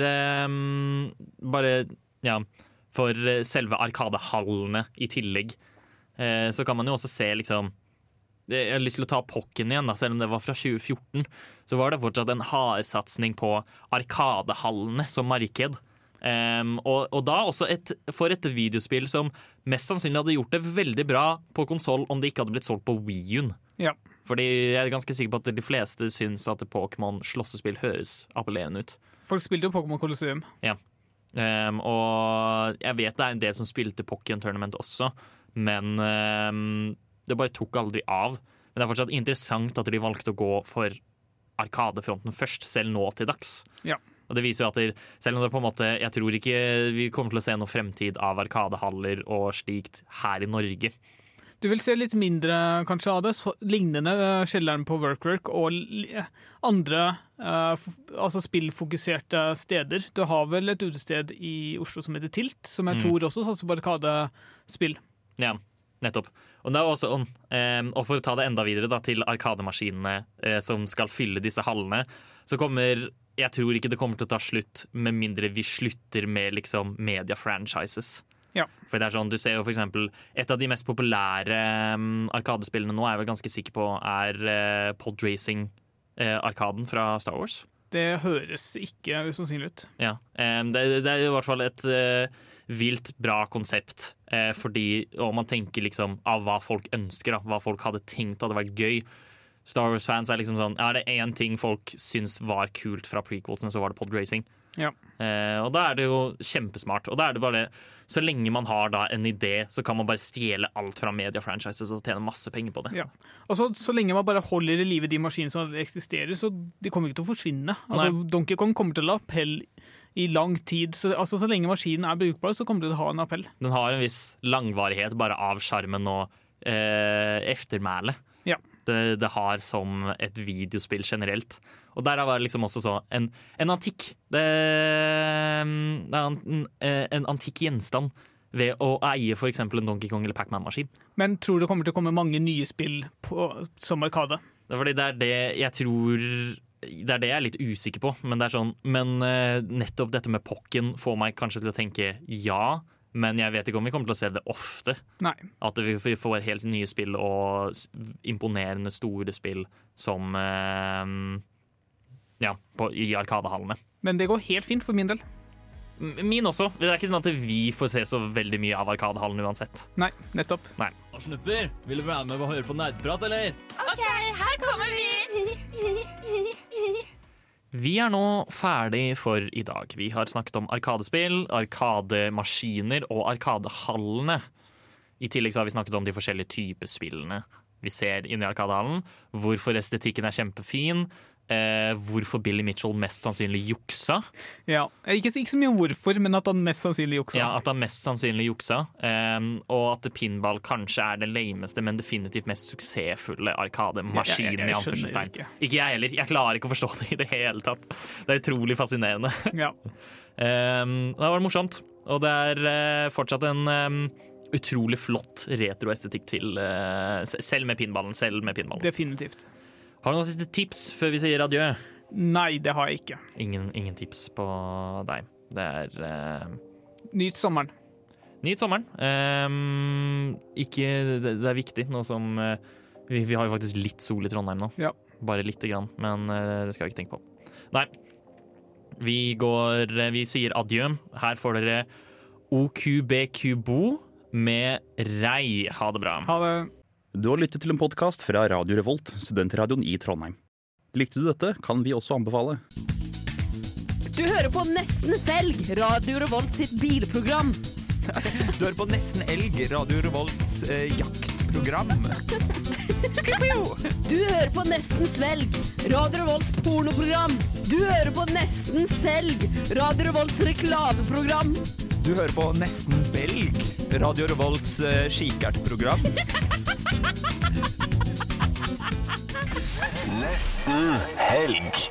um, bare ja, for eh, selve Arkadehallene i tillegg, eh, så kan man jo også se liksom Jeg har lyst til å ta Pokken igjen, da, selv om det var fra 2014. Så var det fortsatt en hardsatsing på Arkadehallene som marked. Um, og, og da også et, for et videospill som mest sannsynlig hadde gjort det veldig bra på konsoll om det ikke hadde blitt solgt på Wii-en. Ja. Fordi jeg er ganske sikker på at de fleste syns at Pokémon slåssespill høres appellerende ut. Folk spilte jo Pokémon Colosseum. Ja. Ehm, og jeg vet det er en del som spilte Pokken Tournament også, men um, det bare tok aldri av. Men det er fortsatt interessant at de valgte å gå for Arkadefronten først, selv nå til dags. Ja. Og det viser jo at det, selv om det på en måte Jeg tror ikke vi kommer til å se noen fremtid av arkadehaller og slikt her i Norge. Du vil se litt mindre kanskje av det, så, lignende uh, kjelleren på Workwork og andre uh, altså spillfokuserte steder. Du har vel et utested i Oslo som heter Tilt, som jeg Mm. tror også satser på arkadespill. Ja, nettopp. Og, også, eh, og for å ta det enda videre da, til arkademaskinene uh, som skal fylle disse hallene, så kommer Jeg tror ikke det kommer til å ta slutt med mindre vi slutter med liksom media-franchises. Ja. For det er sånn, du ser jo for eksempel Et av de mest populære um, arkadespillene nå er jeg vel ganske sikker på er uh, Podracing-arkaden fra Star Wars. Det høres ikke usannsynlig ut. Ja, um, det, det er i hvert fall et uh, vilt bra konsept. Uh, fordi, om man tenker liksom av hva folk ønsker, da, hva folk hadde tenkt hadde vært gøy. Star Wars-fans er liksom sånn Er det én ting folk syns var kult fra prequelsene, så var det podracing. Ja. Eh, og da er det jo kjempesmart. Og da er det bare Så lenge man har da en idé, så kan man bare stjele alt fra media-franchises og tjene masse penger på det. Ja. Og så, så lenge man bare holder i live de maskinene som eksisterer, så de kommer ikke til å forsvinne. Altså, Donkey Kong kommer til å ha appell i lang tid. Så, altså, så lenge maskinen er brukbar, så kommer det til å ha en appell. Den har en viss langvarighet bare av sjarmen og eh, eftermælet. Ja. Det, det har som et videospill generelt. Og der var det liksom også så en, en antikk det, det er en, en antikk gjenstand ved å eie f.eks. en Donkey Kong eller Pac-Man-maskin. Men tror det kommer til å komme mange nye spill på, som Arkade? Det er fordi det er det jeg tror Det er det jeg er litt usikker på. Men, det er sånn, men eh, nettopp dette med Pokken får meg kanskje til å tenke ja. Men jeg vet ikke om vi kommer til å se det ofte. Nei. At vi får helt nye spill og imponerende store spill som eh, Ja, på, i Arkadehallene. Men det går helt fint for min del. M- Min også. Det er ikke sånn at vi får se så veldig mye av Arkadehallen uansett. Nei, nettopp. Nei. Snupper, vil du være med og høre på nerdprat, eller? OK, her kommer vi! Vi er nå ferdig for i dag. Vi har snakket om arkadespill, arkademaskiner og arkadehallene. I tillegg så har vi snakket om de forskjellige typer spillene vi ser inni Arkadehallen. Hvorfor estetikken er kjempefin. Eh, hvorfor Billy Mitchell mest sannsynlig juksa. Ja. Ikke, ikke så mye om hvorfor, men at han mest sannsynlig juksa. Ja, At han mest sannsynlig juksa. eh, og at pinball kanskje er det lameste, men definitivt mest suksessfulle arkademaskinen. Ja, jeg- jeg i anførselstegn. ikke. Ikke jeg heller. Jeg klarer ikke å forstå det i det hele tatt. Det er utrolig fascinerende. Ja. Um, det var morsomt, og det er eh, fortsatt en um, utrolig flott retroestetikk til, eh, selv med pinballen. Selv med pinballen. Definitivt. Har du noen siste tips før vi sier adjø? Nei, det har jeg ikke. Ingen, ingen tips på deg. Det er eh, Nyt sommeren. Nyt sommeren. Ehm, ikke, det, det er viktig, nå som eh, vi, vi har jo faktisk litt sol i Trondheim nå. Ja. Bare lite grann, men eh, det skal vi ikke tenke på. Nei. Vi går eh, Vi sier adjø. Her får dere OQBQBO med Rei. Ha det bra. Ha det. Du har lyttet til en podkast fra Radio Revolt, studentradioen i Trondheim. Likte du dette, kan vi også anbefale. Du hører på Nesten Felg, Radio Revolt sitt bilprogram. Du hører på Nesten Elg, Radio Revolts eh, jaktprogram. Du hører på Nesten Svelg, Radio Revolts pornoprogram. Du hører på Nesten Selg, Radio Revolts reklameprogram. Du hører på Nesten Belg, Radio Revolts eh, kikertprogram. Nesten helg.